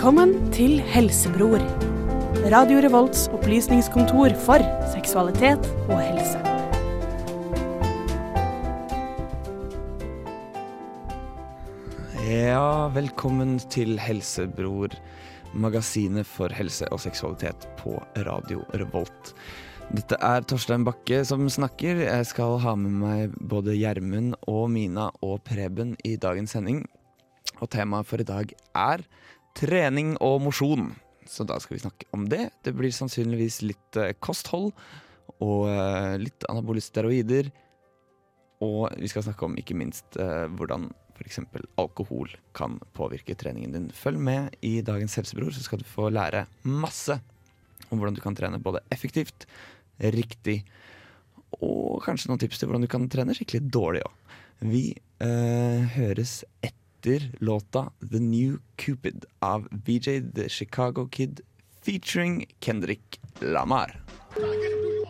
Velkommen til Helsebror. Radio Revolts opplysningskontor for seksualitet og helse. Ja, velkommen til Helsebror, magasinet for helse og seksualitet på Radio Revolt. Dette er Torstein Bakke som snakker. Jeg skal ha med meg både Gjermund og Mina og Preben i dagens sending. Og temaet for i dag er trening og mosjon. Så da skal vi snakke om det. Det blir sannsynligvis litt eh, kosthold og eh, litt anabole steroider. Og vi skal snakke om ikke minst eh, hvordan f.eks. alkohol kan påvirke treningen din. Følg med i dagens Helsebror, så skal du få lære masse om hvordan du kan trene både effektivt, riktig og kanskje noen tips til hvordan du kan trene skikkelig dårlig òg. Vi eh, høres etter låta The New Cupid av VJ The Chicago Kid featuring Kendrick Lamar.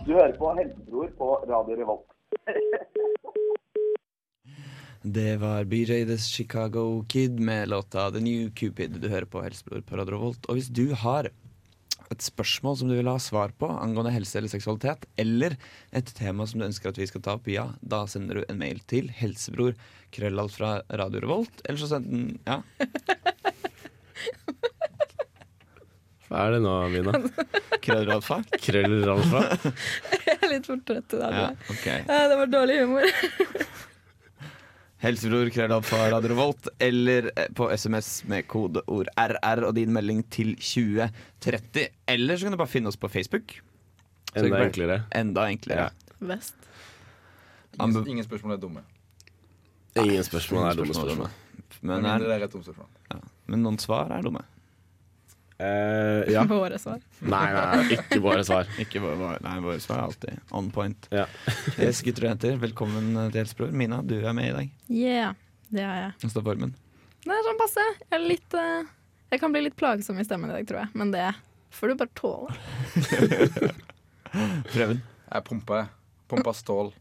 Du hører på Helsebror på Radio Revolt. Det var BJ The Chicago Kid med låta The New Cupid. Du hører på Helsebror på Radio Revolt. Og hvis du har et spørsmål som du vil ha svar på angående helse eller seksualitet, eller et tema som du ønsker at vi skal ta opp, ja, da sender du en mail til helsebror krøllalf fra Radio Revolt, eller så send den Ja. Hva er det nå, Mina? Krøllalfa? Krøllralfa? Jeg er litt for trøtt i dag. Ja, tror jeg. ok. Eh, Det var dårlig humor. Helsebror krøllalfa Radio Revolt, eller eh, på SMS med kodeord RR og din melding til 2030. Eller så kan du bare finne oss på Facebook. Så Enda bare- enklere. Enda enklere. Best. Anbe- Ingen, ingen spørsmål er dumme. Ingen spørsmål er dumme Spørsmål. Men, er, men noen svar er dumme. Eh, ja. Våre svar. Nei, nei, ikke våre svar. Ikke våre, nei, våre svar er alltid on point. Ja. Yes, gutter og jenter, velkommen til Helsebror. Mina, du er med i dag. Yeah, det har jeg. Hvordan står formen? Det er sånn passe. Jeg, er litt, uh, jeg kan bli litt plagsom i stemmen i dag, tror jeg. Men det får du bare tåle. Preben? Jeg pumper. Pumpa stål.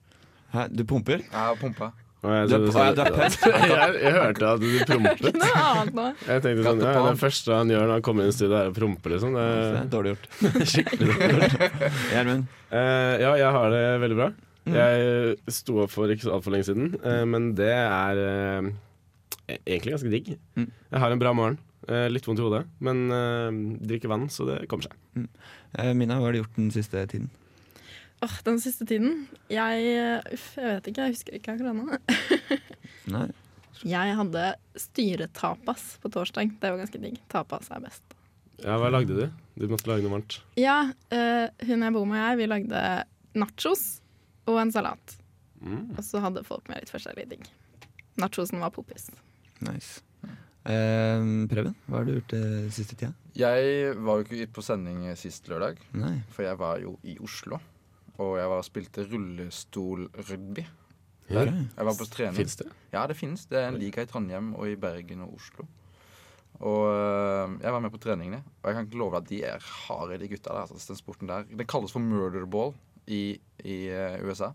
Hæ, du pumper? Jeg har pumpa. Jeg, Du du jeg, jeg hørte at du prompet. Jeg tenkte sånn, ja, Det første han gjør når han kommer inn i studio, er å prompe. Liksom. Det er dårlig gjort. skikkelig dårlig. Gjermund? Uh, ja, jeg har det veldig bra. Mm. Jeg sto opp for ikke så altfor lenge siden, uh, men det er uh, egentlig ganske digg. Mm. Jeg har en bra morgen. Eh, litt vondt i hodet, men drikker vann, så det kommer seg. Eh, Mina, hva har du gjort den siste tiden? Åh, den siste tiden Jeg Uff, jeg vet ikke. Jeg husker ikke akkurat nå. Jeg hadde styretapas på torsdag. Det var ganske digg. Tapas er best. Ja, Hva lagde du? Du måtte lage noe varmt. Ja, uh, hun jeg bor med og jeg, vi lagde nachos og en salat. Mm. Og så hadde folk med litt forskjellig digg. Nachosen var poppis. Nice. Eh, Preben, hva har du gjort eh, siste tida? Jeg var jo ikke på sending sist lørdag, Nei. for jeg var jo i Oslo. Og jeg var spilte rullestolrugby. Ja. Jeg var på trening. Fins det? Ja, det finnes. Det er en liga i Trondheim og i Bergen og Oslo. Og øh, jeg var med på treningene, og jeg kan ikke love deg at de er harde, de gutta der. Altså, den sporten der. Det kalles for murderball i, i øh, USA.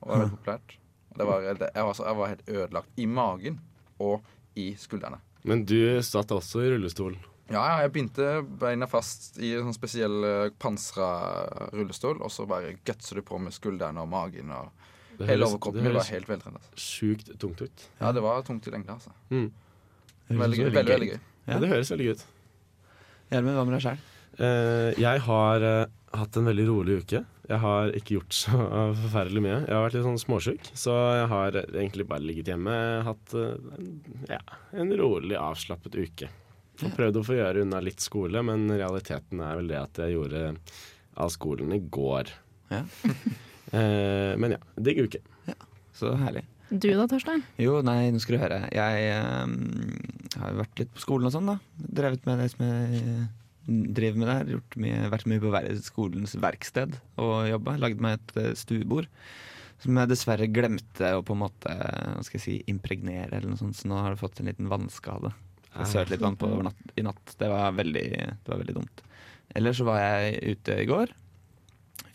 Og var veldig populært. Det var, jeg, var, jeg var helt ødelagt i magen og i skuldrene. Men du satt også i rullestol. Ja, ja, jeg begynte beina fast i en sånn spesiell uh, pansra rullestol, og så bare gutser du på med skuldrene og magen. og Det Hele overkroppen det min var høres helt veltrent. Altså. sjukt tungt ut. Ja, det var tungt i lengde, altså. Mm. Veldig, gøy, veldig, veldig gøy. Ja. Ja. det høres veldig gøy ut. Gjermund, hva med deg sjøl? Uh, jeg har uh, hatt en veldig rolig uke. Jeg har ikke gjort så forferdelig mye. Jeg har vært litt sånn småsjuk, så jeg har egentlig bare ligget hjemme. Hatt uh, en, ja, en rolig, avslappet uke. Og prøvd å få gjøre unna litt skole, men realiteten er vel det at jeg gjorde av skolen i går. Ja. Eh, men ja, digg uke. Så herlig. Du da, Torstein? Jo, nei, nå skal du høre. Jeg eh, har vært litt på skolen og sånn, da. Drevet med det som jeg driver med der. Gjort mye, vært mye på skolens verksted og jobba. Lagd meg et eh, stuebord. Som jeg dessverre glemte å på en måte hva skal jeg si, impregnere, eller noe sånt, så nå har det fått en liten vannskade. Jeg sølte litt vann på over natt, i natt. Det var, veldig, det var veldig dumt. Ellers så var jeg ute i går.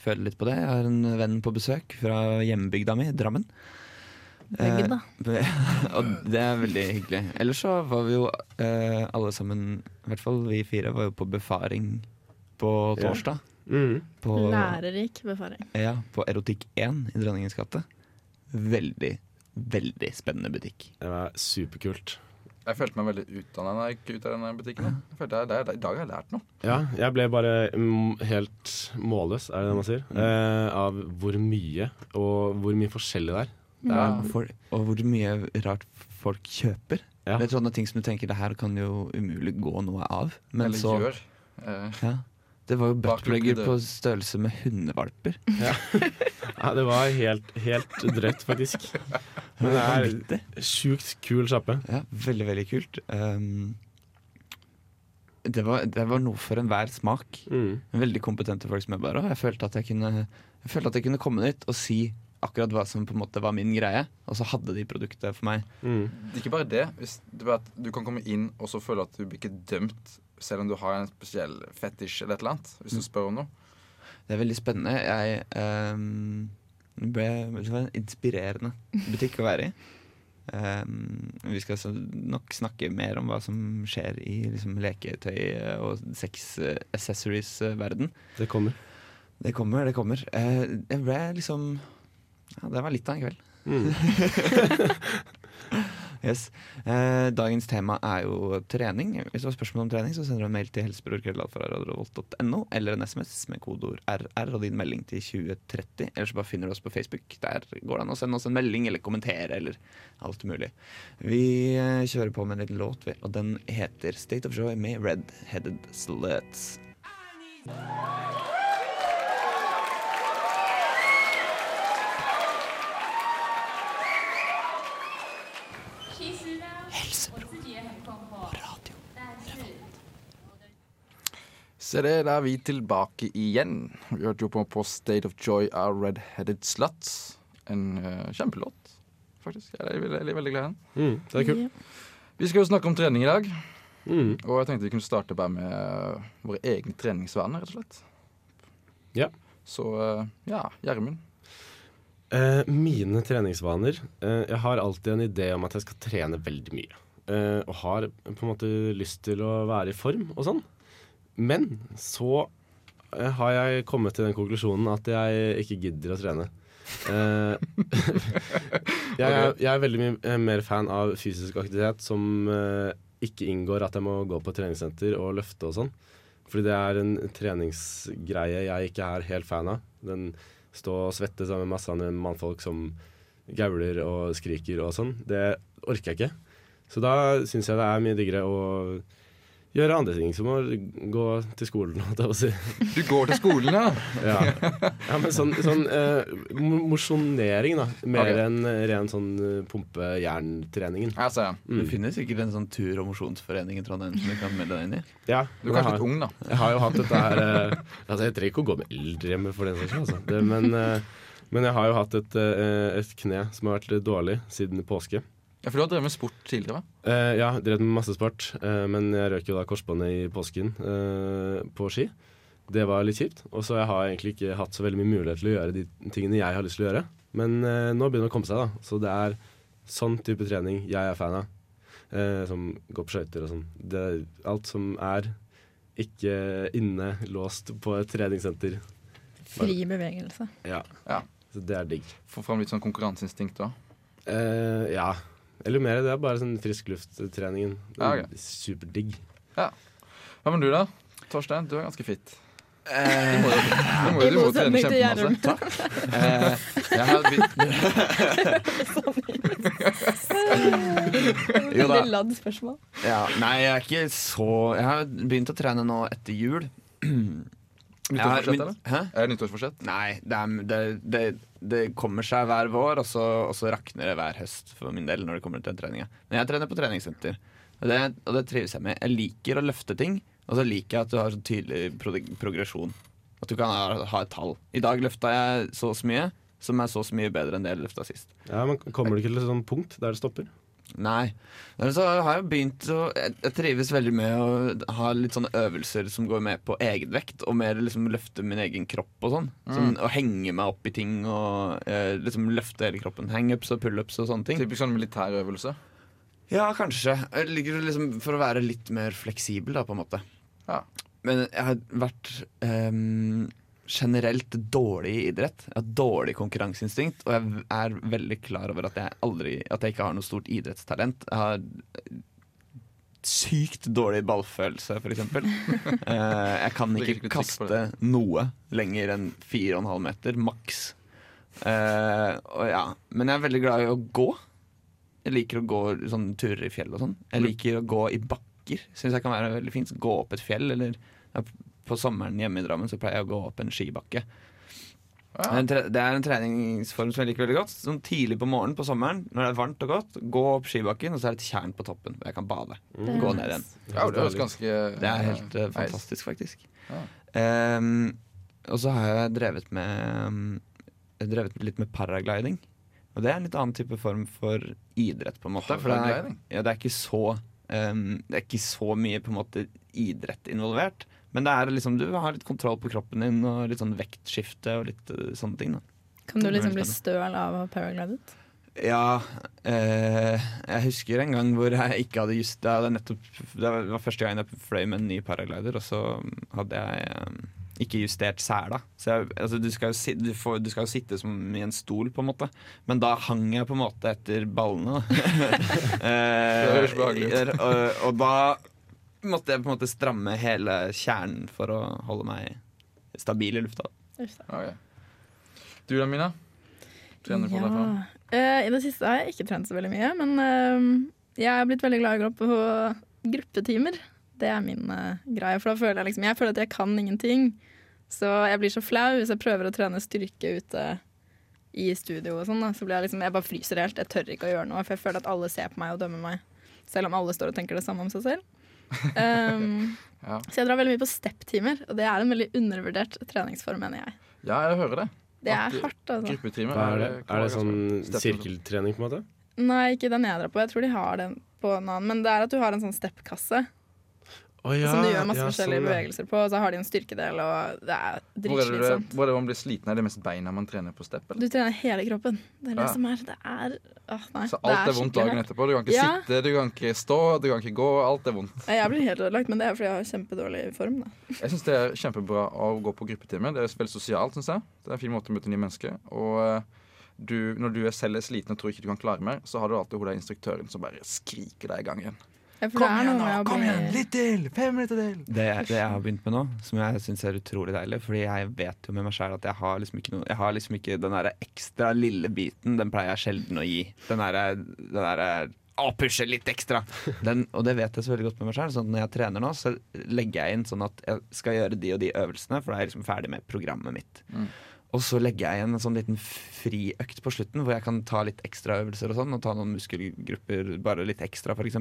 Føler litt på det. Jeg har en venn på besøk fra hjembygda mi, Drammen. Begge, da. Be- og det er veldig hyggelig. Ellers så var vi jo eh, alle sammen, i hvert fall vi fire, var jo på befaring på Ja. torsdag. Mm. På, Lærerik befaring. ja, på Erotikk 1 i Dronningens gate. Veldig, veldig spennende butikk. Det var superkult. Jeg følte meg veldig utdanna da jeg gikk ut av denne butikken. Jeg følte, det, det, I dag har jeg lært noe. Ja, jeg ble bare mm, helt målløs, er det det man sier, eh, av hvor mye og hvor mye forskjellig det er. Det er Og, for, og hvor mye rart folk kjøper. Ja. Det er sånne ting som du tenker det her kan jo umulig gå noe av. Men Eller så gjør. Eh, ja, Det var jo buttplugger på størrelse med hundevalper. Ja, det var helt, helt drøyt, faktisk. Men det er sjukt kul sjappe. Ja, veldig, veldig kult. Um, det, var, det var noe for enhver smak. Mm. Veldig kompetente folk som jobber bare Og jeg følte at jeg kunne, jeg følte at jeg kunne komme dit og si akkurat hva som på en måte var min greie, og så hadde de produktet for meg. Mm. Ikke bare det. Hvis det er at du kan komme inn og så føle at du blir ikke dømt selv om du har en spesiell fetisj eller et eller annet. Hvis du spør om noe. Det er veldig spennende. Jeg um, ble, Det var en inspirerende butikk å være i. Um, vi skal så nok snakke mer om hva som skjer i liksom, leketøy- og sex-accessories-verden. Det kommer. Det kommer, det kommer. Uh, jeg ble liksom Ja, det var litt av en kveld. Mm. Yes. Eh, dagens tema er jo trening. Hvis du har spørsmål om trening, så sender du en mail til helsebror.no eller en SMS med kodeord RR og din melding til 2030. Eller så bare finner du oss på Facebook. Der går det an å sende oss en melding eller kommentere eller alt mulig. Vi eh, kjører på med en liten låt, og den heter State of Joy med Red Headed Sluts. Se det, da er vi tilbake igjen. Vi hørte jo på, på State of Joy av Red Headed Sluts. En uh, kjempelåt, faktisk. Jeg er veldig, veldig, veldig glad i den. Mm. Det er kult. Vi skal jo snakke om trening i dag. Mm. Og jeg tenkte vi kunne starte bare med uh, våre egne treningsvaner, rett og slett. Ja. Så uh, ja, Gjermund. Eh, mine treningsvaner eh, Jeg har alltid en idé om at jeg skal trene veldig mye. Eh, og har på en måte lyst til å være i form og sånn. Men så eh, har jeg kommet til den konklusjonen at jeg ikke gidder å trene. Eh, jeg, er, jeg er veldig mye eh, mer fan av fysisk aktivitet som ikke inngår at jeg må gå på treningssenter og løfte og sånn. Fordi det er en treningsgreie jeg ikke er helt fan av. Den stå og svette sammen med masse andre mannfolk som gauler og skriker og sånn. Det orker jeg ikke. Så da syns jeg det er mye diggere å gjøre andre ting, som å gå til skolen, holdt jeg på å si. Du går til skolen, ja? Ja, ja men sånn, sånn uh, mosjonering, da. Mer okay. enn ren sånn eh, pumpe-jerntreningen. Ser. Det Mm. finnes sikkert en sånn tur- og mosjonsforening i Trondheim som du kan melde deg inn i. Ja, Du er kanskje har- litt ung, da. Jeg har jo hatt dette her uh, Altså, jeg trenger ikke å gå med eldrehjemmet for den saks skyld, altså. Det, men, uh, men jeg har jo hatt et, eh, et kne som har vært litt dårlig siden påske. Ja, For du har drevet med sport tidligere? Eh, ja, drevet med masse sport, eh, men jeg røk jo da korsbåndet i påsken eh, på ski. Det var litt kjipt. Og så jeg har egentlig ikke hatt så veldig mye mulighet til å gjøre de tingene jeg har lyst til å gjøre. Men eh, nå begynner det å komme seg, da. Så det er sånn type trening jeg er fan av. Eh, som går på skøyter og sånn. Det er Alt som er ikke inne låst på et treningssenter. Fri bevegelse. Ja. Ja. Så det er digg. Få fram litt sånn konkurranseinstinkt òg. Eh, ja. Eller mer, det er bare sånn friskluft-treningen. Ja, okay. Superdigg. Hva med du, da? Torstein, du er ganske fit. Eh, Du må jo, du må, du må jo trene kjempemasse. Takk. eh, jeg har begynt Jo da. Veldig ladd spørsmål. Ja, nei, jeg er ikke så Jeg har begynt å trene nå etter jul. Nyttårsforsett, begynt- eller? Hæ? Er det nyttårsforsett? Nei, det, er, det, det, det kommer seg hver vår, og så, og så rakner det hver høst for min del når det kommer til treninga. Men jeg trener på treningssenter, og det, og det trives jeg med. Jeg liker å løfte ting, og så liker jeg at du har så tydelig pro progresjon. At du kan ha, ha et tall. I dag løfta jeg så og så mye, som er så og så mye bedre enn det jeg løfta sist. Ja, men Kommer du ikke til et sånt punkt der det stopper? Nei. Men så har jeg begynt å Jeg jeg trives veldig med å ha litt sånne øvelser som går med på egenvekt, og mer liksom løfte min egen kropp og sånn. sånn å henge meg opp i ting og eh, liksom løfte hele kroppen. Hangups og pullups og sånne ting. Typisk sånn militærøvelse. Ja, kanskje. Liksom For å være litt mer fleksibel, da, på en måte. Ja. Men jeg har vært ehm, generelt dårlig i idrett. Jeg har dårlig konkurranseinstinkt, og jeg er veldig klar over at jeg aldri At jeg ikke har noe stort idrettstalent. Jeg har sykt dårlig ballfølelse, for eksempel. Eh, jeg kan ikke kaste noe lenger enn 4,5 meter, maks. Uh, og ja. Men jeg er veldig glad i å gå. Jeg liker å gå sånn, turer i fjell og sånn. Jeg liker å gå i bakker. Syns jeg kan være veldig fint. Gå opp et fjell, eller på sommeren hjemme i Drammen så pleier jeg å gå opp en skibakke. Det en Det er en treningsform som jeg liker veldig godt. Sånn Tidlig på morgenen på sommeren når det er varmt og godt, gå opp skibakken, og så er det et tjern på toppen hvor jeg kan bade. Gå ned igjen. Ja, det ganske Det er helt uh, fantastisk, faktisk. Ja. Um, og så har jeg drevet med um, jeg har drevet litt med paragliding. Og det er en litt annen type form for idrett, på en måte. For det er, Paragliding? ja, det er ikke så um, Det er ikke så mye på en måte idrett involvert. Men det er liksom du har litt kontroll på kroppen din, og litt sånn vektskifte og litt uh, sånne ting. da Kan du liksom bli støl av å paraglide? Ja, eh, jeg husker en gang hvor jeg ikke hadde just Det, hadde nettopp, det var første gang jeg fløy med en ny paraglider, og så hadde jeg eh, ikke justert sela. Så jeg, altså, du, skal jo si, du, får, du skal jo sitte som i en stol, på en måte. Men da hang jeg på en måte etter ballene. eh, Det høres behagelig ut. eh, og, og da måtte jeg på en måte stramme hele kjernen for å holde meg stabil i lufta. Ok. Du da, Mina? Trener du på deg fra? Uh, I det siste har jeg ikke trent så veldig mye, men uh, jeg er blitt veldig glad i å gå på gruppetimer. Det er min uh, greie, for da føler jeg liksom Jeg føler at jeg kan ingenting. Så jeg blir så flau hvis jeg prøver å trene styrke ute i studio og sånn. da, Så blir jeg liksom Jeg bare fryser helt. Jeg tør ikke å gjøre noe, for jeg føler at alle ser på meg og dømmer meg. Selv om alle står og tenker det samme om seg selv. Um, Ja. Så jeg drar veldig mye på step-timer, og det er en veldig undervurdert treningsform, mener jeg. ja, jeg hører det. Det er hardt, altså. Gruppetimer er det? Er det sånn sirkeltrening, på en måte? Nei, ikke den jeg drar på. Jeg tror de har den på en annen. Men det er at du har en sånn step-kasse Å ja, som du gjør masse ja, forskjellige ja. bevegelser på. Og så har de en styrkedel, og det er er dritslitsomt. hvor er det man blir sliten? Er det mest beina man trener på stepp? Du trener hele kroppen. Det er det Ja. som er Det er åh, nei, Så det alt er vondt dagen etterpå. Du kan ikke Ja. sitte, du kan ikke stå, du kan ikke gå. Alt er vondt. Jeg blir helt ødelagt, men det er fordi jeg har kjempedårlig form. Da. Jeg syns det er kjempebra å gå på gruppetime. Det er veldig sosialt, syns jeg. Det er en fin måte å møte nye mennesker. Og eh, du, når du er selv er sliten og tror ikke du kan klare mer, så har du alltid hun der instruktøren som bare skriker deg i gang igjen. Ja, igjen nå, Kom å Litt til! Fem minutter til! Det, det jeg har begynt med nå, som jeg syns er utrolig deilig Fordi jeg vet jo med meg sjæl at jeg har liksom ikke noe Jeg har liksom ikke den der ekstra lille biten. Den pleier jeg sjelden å gi. Den derre der, Å, pushe litt ekstra! Den, og det vet jeg så veldig godt med meg sjøl. Sånn når jeg trener nå, så legger jeg inn sånn at jeg skal gjøre de og de øvelsene, for da er jeg liksom ferdig med programmet mitt. Mm. Og så legger jeg igjen en sånn liten friøkt på slutten, hvor jeg kan ta litt ekstra øvelser og sånn, og ta noen muskelgrupper bare litt ekstra, f.eks.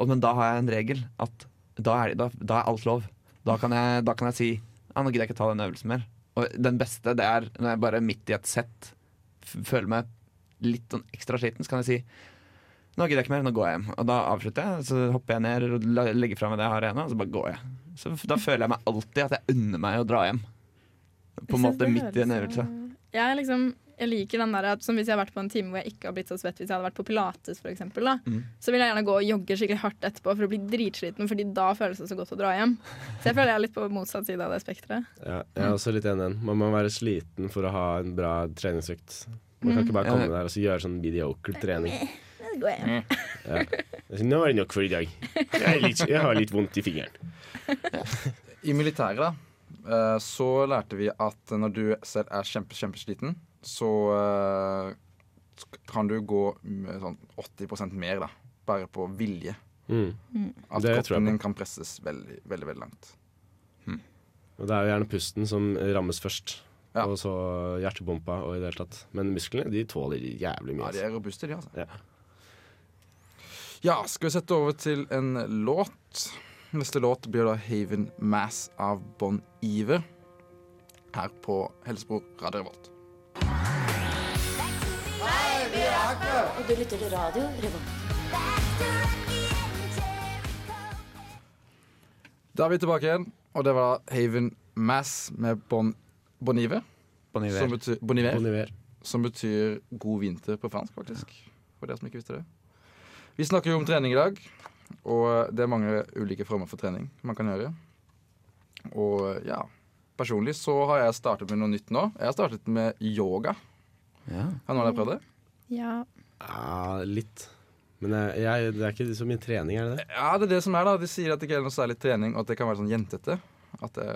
Og, men da har jeg en regel at da er, da, da er alt lov. Da kan jeg, da kan jeg si ja, nå gidder jeg ikke ta den øvelsen mer. Og den beste det er når jeg bare midt i et sett føler meg litt sånn ekstra sliten, så kan jeg si nå gidder jeg ikke mer, nå går jeg hjem. Og da avslutter jeg, så hopper jeg ned og legger fra meg det jeg har igjen, og så bare går jeg. Så da føler jeg meg alltid at jeg unner meg å dra hjem. På en måte midt i en øvelse. Jeg, er liksom, jeg liker den der at som Hvis jeg har vært på en time hvor jeg ikke har blitt så svett hvis jeg hadde vært på pilates, for eksempel, da, Mm. så vil jeg gjerne gå og jogge skikkelig hardt etterpå for å bli dritsliten, Fordi da føles det så godt å dra hjem. Så jeg føler jeg er litt på motsatt side av det spekteret. Ja, jeg er også litt enig. i den. Man må være sliten for å ha en bra treningsøkt. Man kan ikke bare komme der og så gjøre sånn mediocre trening. Det går hjem. Altså, Nå er det nok for i dag. Jeg, litt, jeg har litt vondt i fingeren. I militæret da, eh, så lærte vi at når du selv er kjempe, kjempesliten, så eh, kan du gå med sånn 80% mer, da. Bare på vilje. Mm. At Det kroppen din kan presses veldig, veldig, veldig langt. Og det er jo gjerne pusten som rammes først. Ja. Og så hjertepumpa og i det hele tatt. Men musklene de tåler jævlig mye. Ja, de er robuste, de, altså. Ja. Ja, skal vi sette over til en låt? Neste låt blir da Haven Mass av Bon Iver. Her på Helsebro Radio Revolt. Og du lytter til radio Revolt. Da er vi tilbake igjen, og det var Haven Mass med Bon Bonive. Bon Iver. Som betyr, bon Iver, Boniver. som betyr god vinter på fransk, faktisk. For dere som ikke visste det. Vi snakker jo om trening i dag, og det er mange ulike former for trening man kan gjøre. Og ja, personlig så har jeg startet med noe nytt nå. Jeg har startet med yoga. Ja. Har noen av dere prøvd det? Ja. Ja, litt. Men jeg, jeg, det er ikke så mye trening, er det det? Ja, det er det som er, da. De sier at det ikke er noe særlig trening, og at det kan være sånn jentete. At det,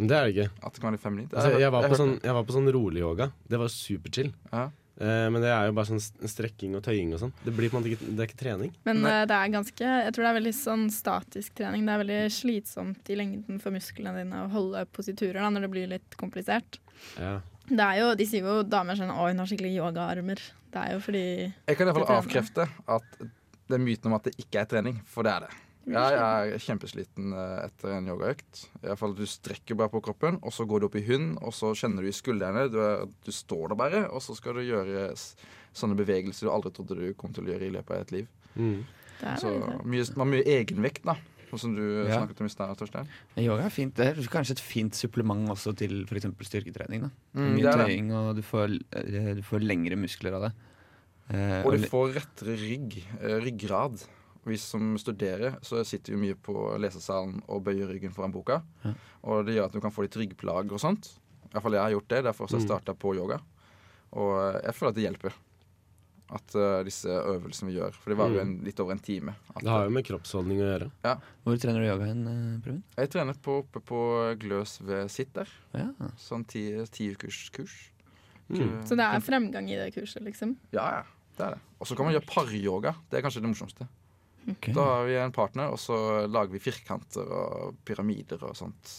Men det er det ikke. at det kan være litt feminint. Altså, jeg, var på sånn, jeg var på sånn rolig yoga. Det var superchill. Ja. Eh, men det er jo bare sånn strekking og tøying og sånn. Det blir på en måte ikke, det er ikke trening. Men Nei. eh, det er ganske Jeg tror det er veldig sånn statisk trening. Det er veldig slitsomt i lengden for musklene dine å holde positurer da, når det blir litt komplisert. Ja. Det er jo, De sier jo damer sånn 'Å, hun har skikkelig yogaarmer'. Det er jo fordi Jeg kan i hvert fall avkrefte at det er myten om at det ikke er trening, for det er det. Jeg er kjempesliten eh, etter en yogaøkt. I hvert fall Du strekker bare på kroppen, og så går du opp i hund, og så kjenner du i skuldrene. Du, er, du står der bare, og så skal du gjøre sånne bevegelser du aldri trodde du kom til å gjøre i løpet av et liv. Mm. det er Så mye, man har mye egenvekt, da. Sånn som du Ja. snakket om i stad, Torstein. Yoga er fint. Det er kanskje et fint supplement også til f.eks. styrketrening. Da. Mm, Mye tøying, og du får, eh, du får lengre muskler av det. Eh, Og du får rettere rygg, eh, ryggrad. Vi som studerer, så sitter vi mye på lesesalen og bøyer ryggen foran boka. Ja. Og det gjør at du kan få litt ryggplager og sånt. I hvert fall jeg har gjort det. Derfor har jeg Mm. starta på yoga. Og eh, jeg føler at det hjelper. At uh, disse øvelsene vi gjør. For det varer jo en, litt over en time. At, Det har jo med kroppsholdning å gjøre. Hvor trener du yoga hen, eh, Jeg trener på, oppe på Gløs ved Sitt der. Ja. Sånn ti, ti ukers kurs. Mm. Så det er fremgang i det kurset, liksom. Ja, ja. Det er det. Og så kan man gjøre paryoga. Det er kanskje det morsomste. Okay. Da har vi en partner, og så lager vi firkanter og pyramider og sånt.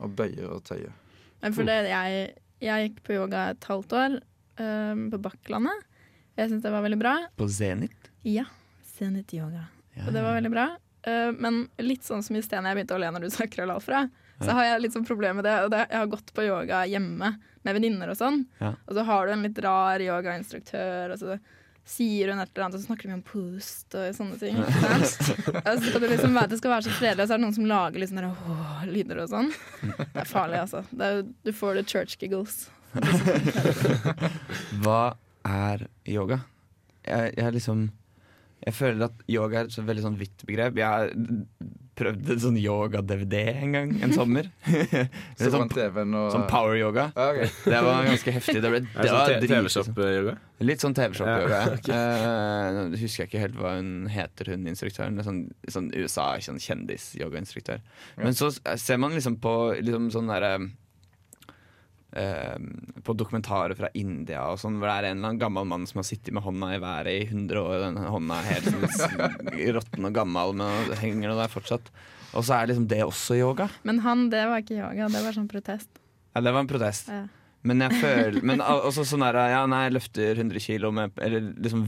Og bøyer og tøyer. Men for det, jeg, jeg gikk på yoga et halvt år um, på Bakklandet. Jeg syns det var veldig bra. På Zenit? Ja. Zenit yoga. Ja. Og det var veldig bra. Uh, men litt sånn som i sted jeg begynte å le når du sa krøllalfra, så har jeg litt sånn problem med det. Og det, jeg har gått på yoga hjemme med venninner og sånn, Ja. og så har du en litt rar yogainstruktør, og så sier hun et eller annet, og så snakker de om pust og sånne ting. Og så skal liksom det skal være så fredelig, og så er det noen som lager sånne åh, lyder og sånn. Det er farlig, altså. Det er, du får det church giggles. Hva er yoga? Jeg, jeg liksom Jeg føler at yoga er et så veldig sånn vidt begrep. Jeg har prøvd en sånn yoga-DVD en gang, en sommer. så sånn, og sånn power-yoga. Ah, okay. Det var ganske heftig. Det, ble, det det sånn liksom. TV-shop-yoga? Litt sånn TV-shop-yoga. Ja, okay. uh, husker jeg ikke helt hva hun heter, hun instruktøren. Sånn, sånn USA, sånn kjendis-yogainstruktør. Men så ser man liksom på liksom sånn derre eh, På dokumentarer fra India og sånn, hvor det er en eller annen gammel mann som har sittet med hånda i været i 100 år, og den hånda er helt sånn råtten og gammel, men henger der fortsatt. Og så er liksom det også yoga. Men han, det var ikke yoga, det var sånn protest. Ja, det var en protest. Ja. Men jeg føler Men al- også sånn der Ja, nei, jeg løfter 100 kilo med Eller liksom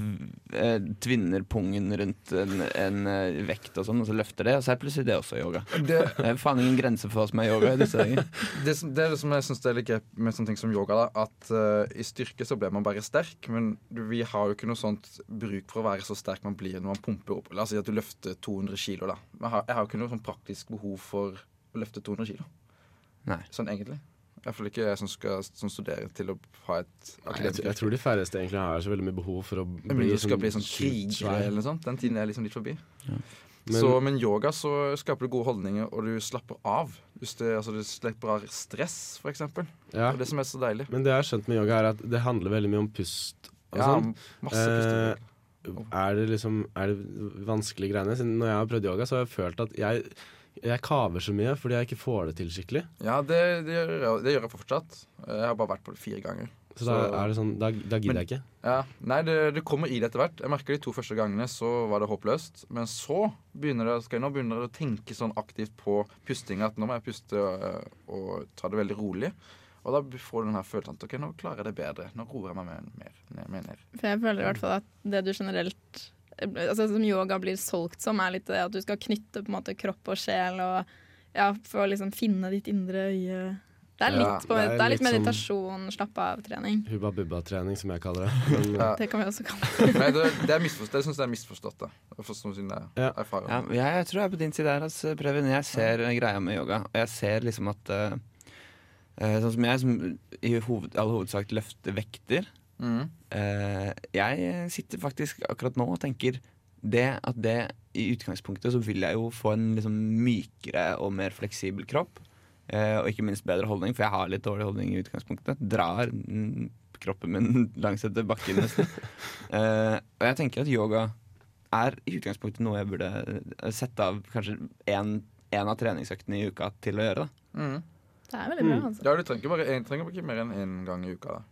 eh, tvinner pungen rundt en, en eh, vekt og sånn, og så løfter det, og så er plutselig det også yoga. Det, Det er faen ingen grense for hva som er yoga i disse dager. det, det er det som jeg syns er litt greit med sånne ting som yoga. da At uh, i styrke så blir man bare sterk, men vi har jo ikke noe sånt bruk for å være så sterk man blir når man pumper opp. La oss si at du løfter 200 kilo, da. Jeg har, jeg har jo ikke noe sånn praktisk behov for å løfte 200 kilo. Nei. Sånn egentlig. I hvert fall ikke jeg som skal som studerer til å ha et Nei, jeg, jeg tror de færreste egentlig har så veldig mye behov for å Men du skal bli sånn kriger eller noe sånt. Den tiden er liksom litt forbi. Men- så, men yoga så skaper du gode holdninger, og du slapper av. Hvis det, altså, du slipper av stress, for eksempel. Ja. Det er det som er så deilig. Men det jeg har skjønt med yoga, er at det handler veldig mye om pust og Ja, sånn. masse Eh. Er det liksom Er det vanskelige greiene? Siden når jeg har prøvd yoga, så har jeg følt at jeg jeg kaver så mye fordi jeg ikke får det til skikkelig. Ja, det, det, gjør jeg, det gjør jeg fortsatt. Jeg har bare vært på det fire ganger. Så, da er det sånn Da, da gidder Men- jeg ikke. Ja, Nei, det, det kommer i det etter hvert. Jeg merker de to første gangene så var det håpløst. Men så begynner det, skal jeg nå begynner å tenke sånn aktivt på pustinga at nå må jeg puste og, og ta det veldig rolig. Og da får du den her følelsen at ok, nå klarer jeg det bedre. Nå roer jeg meg mer, mer, mer ned. For jeg føler i hvert fall at det du generelt Altså Som yoga blir solgt som, er litt det at du skal knytte på en måte kropp og sjel og ja, for å liksom finne ditt indre øye. Det er litt, på, det er det er litt litt sånn- meditasjon, slapp av-trening. Hubba bubba-trening, som jeg kaller det. Men, Ja. Det kan vi også kalle det. Nei, det, det er misforstått. Jeg syns det er misforstått. Ja. Ja, jeg, jeg tror jeg er på din side her, altså, Prøven. Jeg ser greia med yoga, og jeg ser liksom at eh, eh, Sånn som jeg, som i hoved, all hovedsak løfter vekter Mhm. Uh, Jeg sitter faktisk akkurat nå og tenker det at det i utgangspunktet så vil jeg jo få en liksom mykere og mer fleksibel kropp. Uh, og ikke minst bedre holdning, for jeg har litt dårlig holdning i utgangspunktet. Drar mm, kroppen min langs etter bakken nesten. uh, og jeg tenker at yoga er i utgangspunktet noe jeg burde sette av kanskje én av treningsøktene i uka til å gjøre. Da. Mm. Det er veldig bra, Mm. altså. Ja, du trenger bare, en, trenger ikke mer enn én gang i uka. da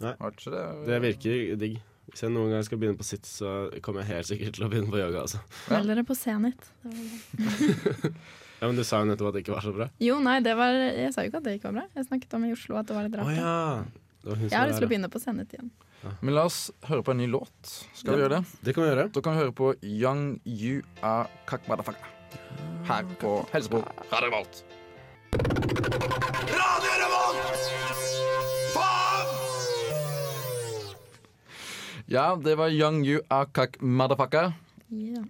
Nei. Det, det virker digg. Hvis jeg noen gang skal begynne på sitt, så kommer jeg helt sikkert til å begynne på yoga. Altså. Ja. Meld dere på bra. Ja, Men du sa jo nettopp at det ikke var så bra. Jo, nei, det var, jeg sa jo ikke at det ikke var bra. Jeg snakket om i Oslo at det var litt rart. Oh, ja. Jeg har lyst til å begynne på Senit igjen. Men la oss høre på en ny låt. Skal vi gjøre det? Det kan vi gjøre. Da kan vi høre på Young You Are Kakmadafaka. Her på Helsebro Radio Revolt. Ja, det var Young You Are Motherfucker. Ja.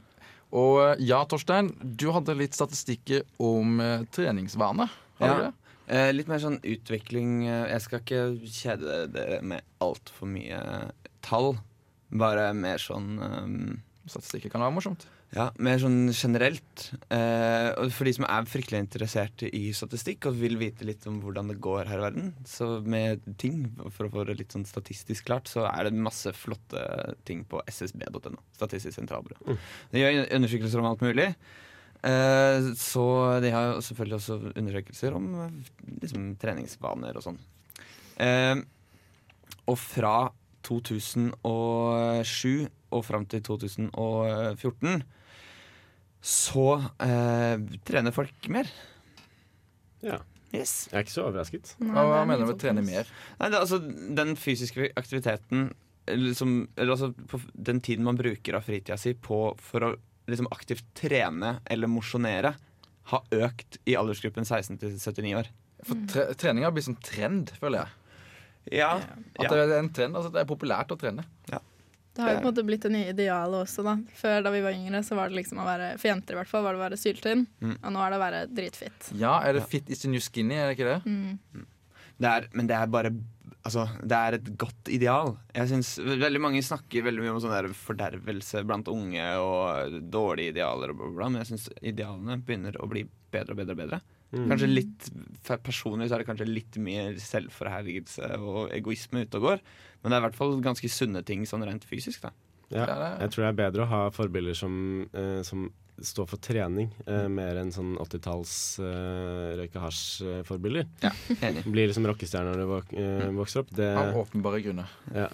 Og eh, ja, Torstein, du hadde litt statistikker om eh, treningsvane. Har Ja. du det? Eh, litt mer sånn utvikling eh, Jeg skal ikke kjede dere med altfor mye tall. Bare mer sånn um, Statistikker kan være morsomt. Ja, mer sånn generelt. Eh, for de som er fryktelig interessert i statistikk og vil vite litt om hvordan det går her i verden, så med ting, for å få det litt sånn statistisk klart, så er det masse flotte ting på ssb.no. Statistisk sentralbyrå. De gjør undersøkelser om alt mulig. Eh, så de har jo selvfølgelig også undersøkelser om liksom, treningsvaner og sånn. Eh, og fra 2007 og fram til 2014 så eh, trener folk mer. Ja. Yes. Jeg er ikke så overrasket. Nei, Hva, er mener du med trene mer? Nei, det, altså, den fysiske aktiviteten liksom, eller altså på den tiden man bruker av fritida si på for å liksom aktivt trene eller mosjonere, har økt i aldersgruppen 16 til 79 år. For tre trening har blitt sånn trend, føler jeg. Ja. At det er en trend, altså Det er populært å trene. Det har jo på en måte blitt det nye idealet også, da. Før da vi var yngre, så var det liksom å være For jenter i hvert fall var det å være syltynn. Mm. Og nå er det å være dritfit. Ja, er det fit is the new skinny, er det ikke det? Mm. Det er, men det er bare Altså, det er et godt ideal. Jeg synes Veldig mange snakker veldig mye om sånn der fordervelse blant unge og dårlige idealer, og bla, bla, bla, men jeg syns idealene begynner å bli bedre og bedre og bedre. Mm. Kanskje litt Personlig så er det kanskje litt mer selvforherligelse og egoisme ute og går, men det er i hvert fall ganske sunne ting sånn rent fysisk. da Ja, Ja, jeg tror det er bedre å ha forbilder som, eh, som står for trening, eh, mer enn sånn 80-talls eh, røyke hasj-forbilder. Enig. Blir liksom rockestjerne når du vok eh, vokser opp. Det, Av åpenbare grunner. ja.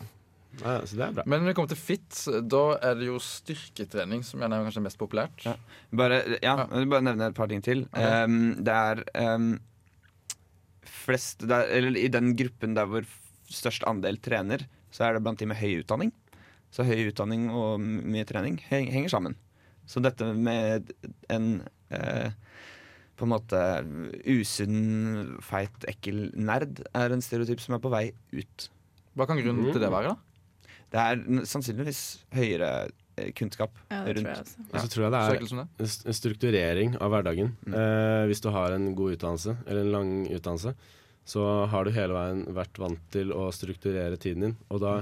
Ja, så det er bra. Men når det kommer til fit, da er det jo styrketrening som gjerne er kanskje mest populært. Ja. Bare, ja, Ja. bare nevne et par ting til. Okay. Um, det er um, flest det er, Eller i den gruppen der hvor størst andel trener, så er det blant de med høy utdanning. Så høy utdanning og mye trening henger sammen. Så dette med en eh, på en måte usunn, feit, ekkel nerd er en stereotyp som er på vei ut. Hva kan grunnen Mm. til det være? da? Det er sannsynligvis høyere eh, kunnskap Ja, det tror jeg rundt. også. Ja. så tror jeg det er en strukturering av hverdagen. Mm. Eh, hvis du har en god utdannelse, eller en lang utdannelse, så har du hele veien vært vant til å strukturere tiden din. Og da,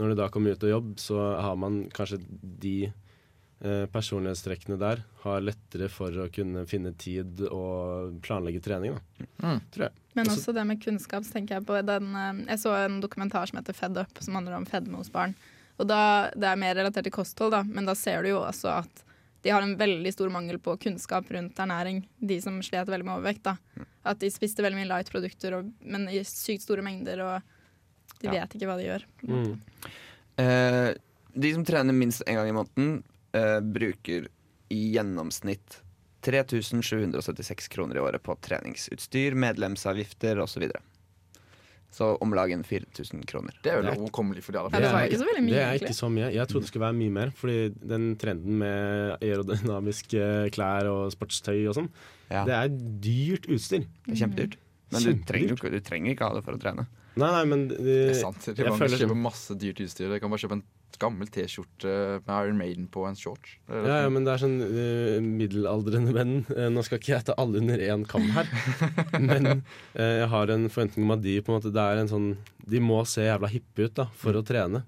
når du da kommer ut og jobb, så har man kanskje de eh, personlighetstrekkene der har lettere for å kunne finne tid og planlegge trening. Da. Mm. Tror jeg. Men Også- også det med kunnskap, så tenker jeg på den eh, Jeg så en dokumentar som heter Fed Up, som handler om fedme hos barn. Og da, Det er mer relatert til kosthold, da, men da ser du jo også at de har en veldig stor mangel på kunnskap rundt ernæring, de som slet veldig med overvekt. da. At de spiste veldig mye light-produkter, men i sykt store mengder, og de Ja. vet ikke hva de gjør. Mm. Eh, de som trener minst én gang i måneden, eh, bruker i gjennomsnitt 3776 kroner i året på treningsutstyr, medlemsavgifter osv. Så om lag 4000 kroner. Det er jo overkommelig for de aller Ja, det er ikke så veldig mye, det er egentlig. ikke så mye. Jeg trodde det skulle være mye mer, fordi den trenden med aerodynamiske klær og sportstøy og sånn, Ja, det er dyrt utstyr. det er kjempedyrt. Men du trenger, du trenger ikke ha det for å trene. Nei, nei, men Det det, er sant. Jeg kjøpe føler som sånn- masse dyrt utstyr. Jeg kan bare kjøpe en gammel T-skjorte med Iron Maiden på en shorts. Ja, ja, men det er sånn uh, middelaldrende menn. Uh, nå skal ikke jeg ta alle under én kam her, men uh, jeg har en forventning om at de på en måte, det er en sånn De må se jævla hippe ut da, for å trene.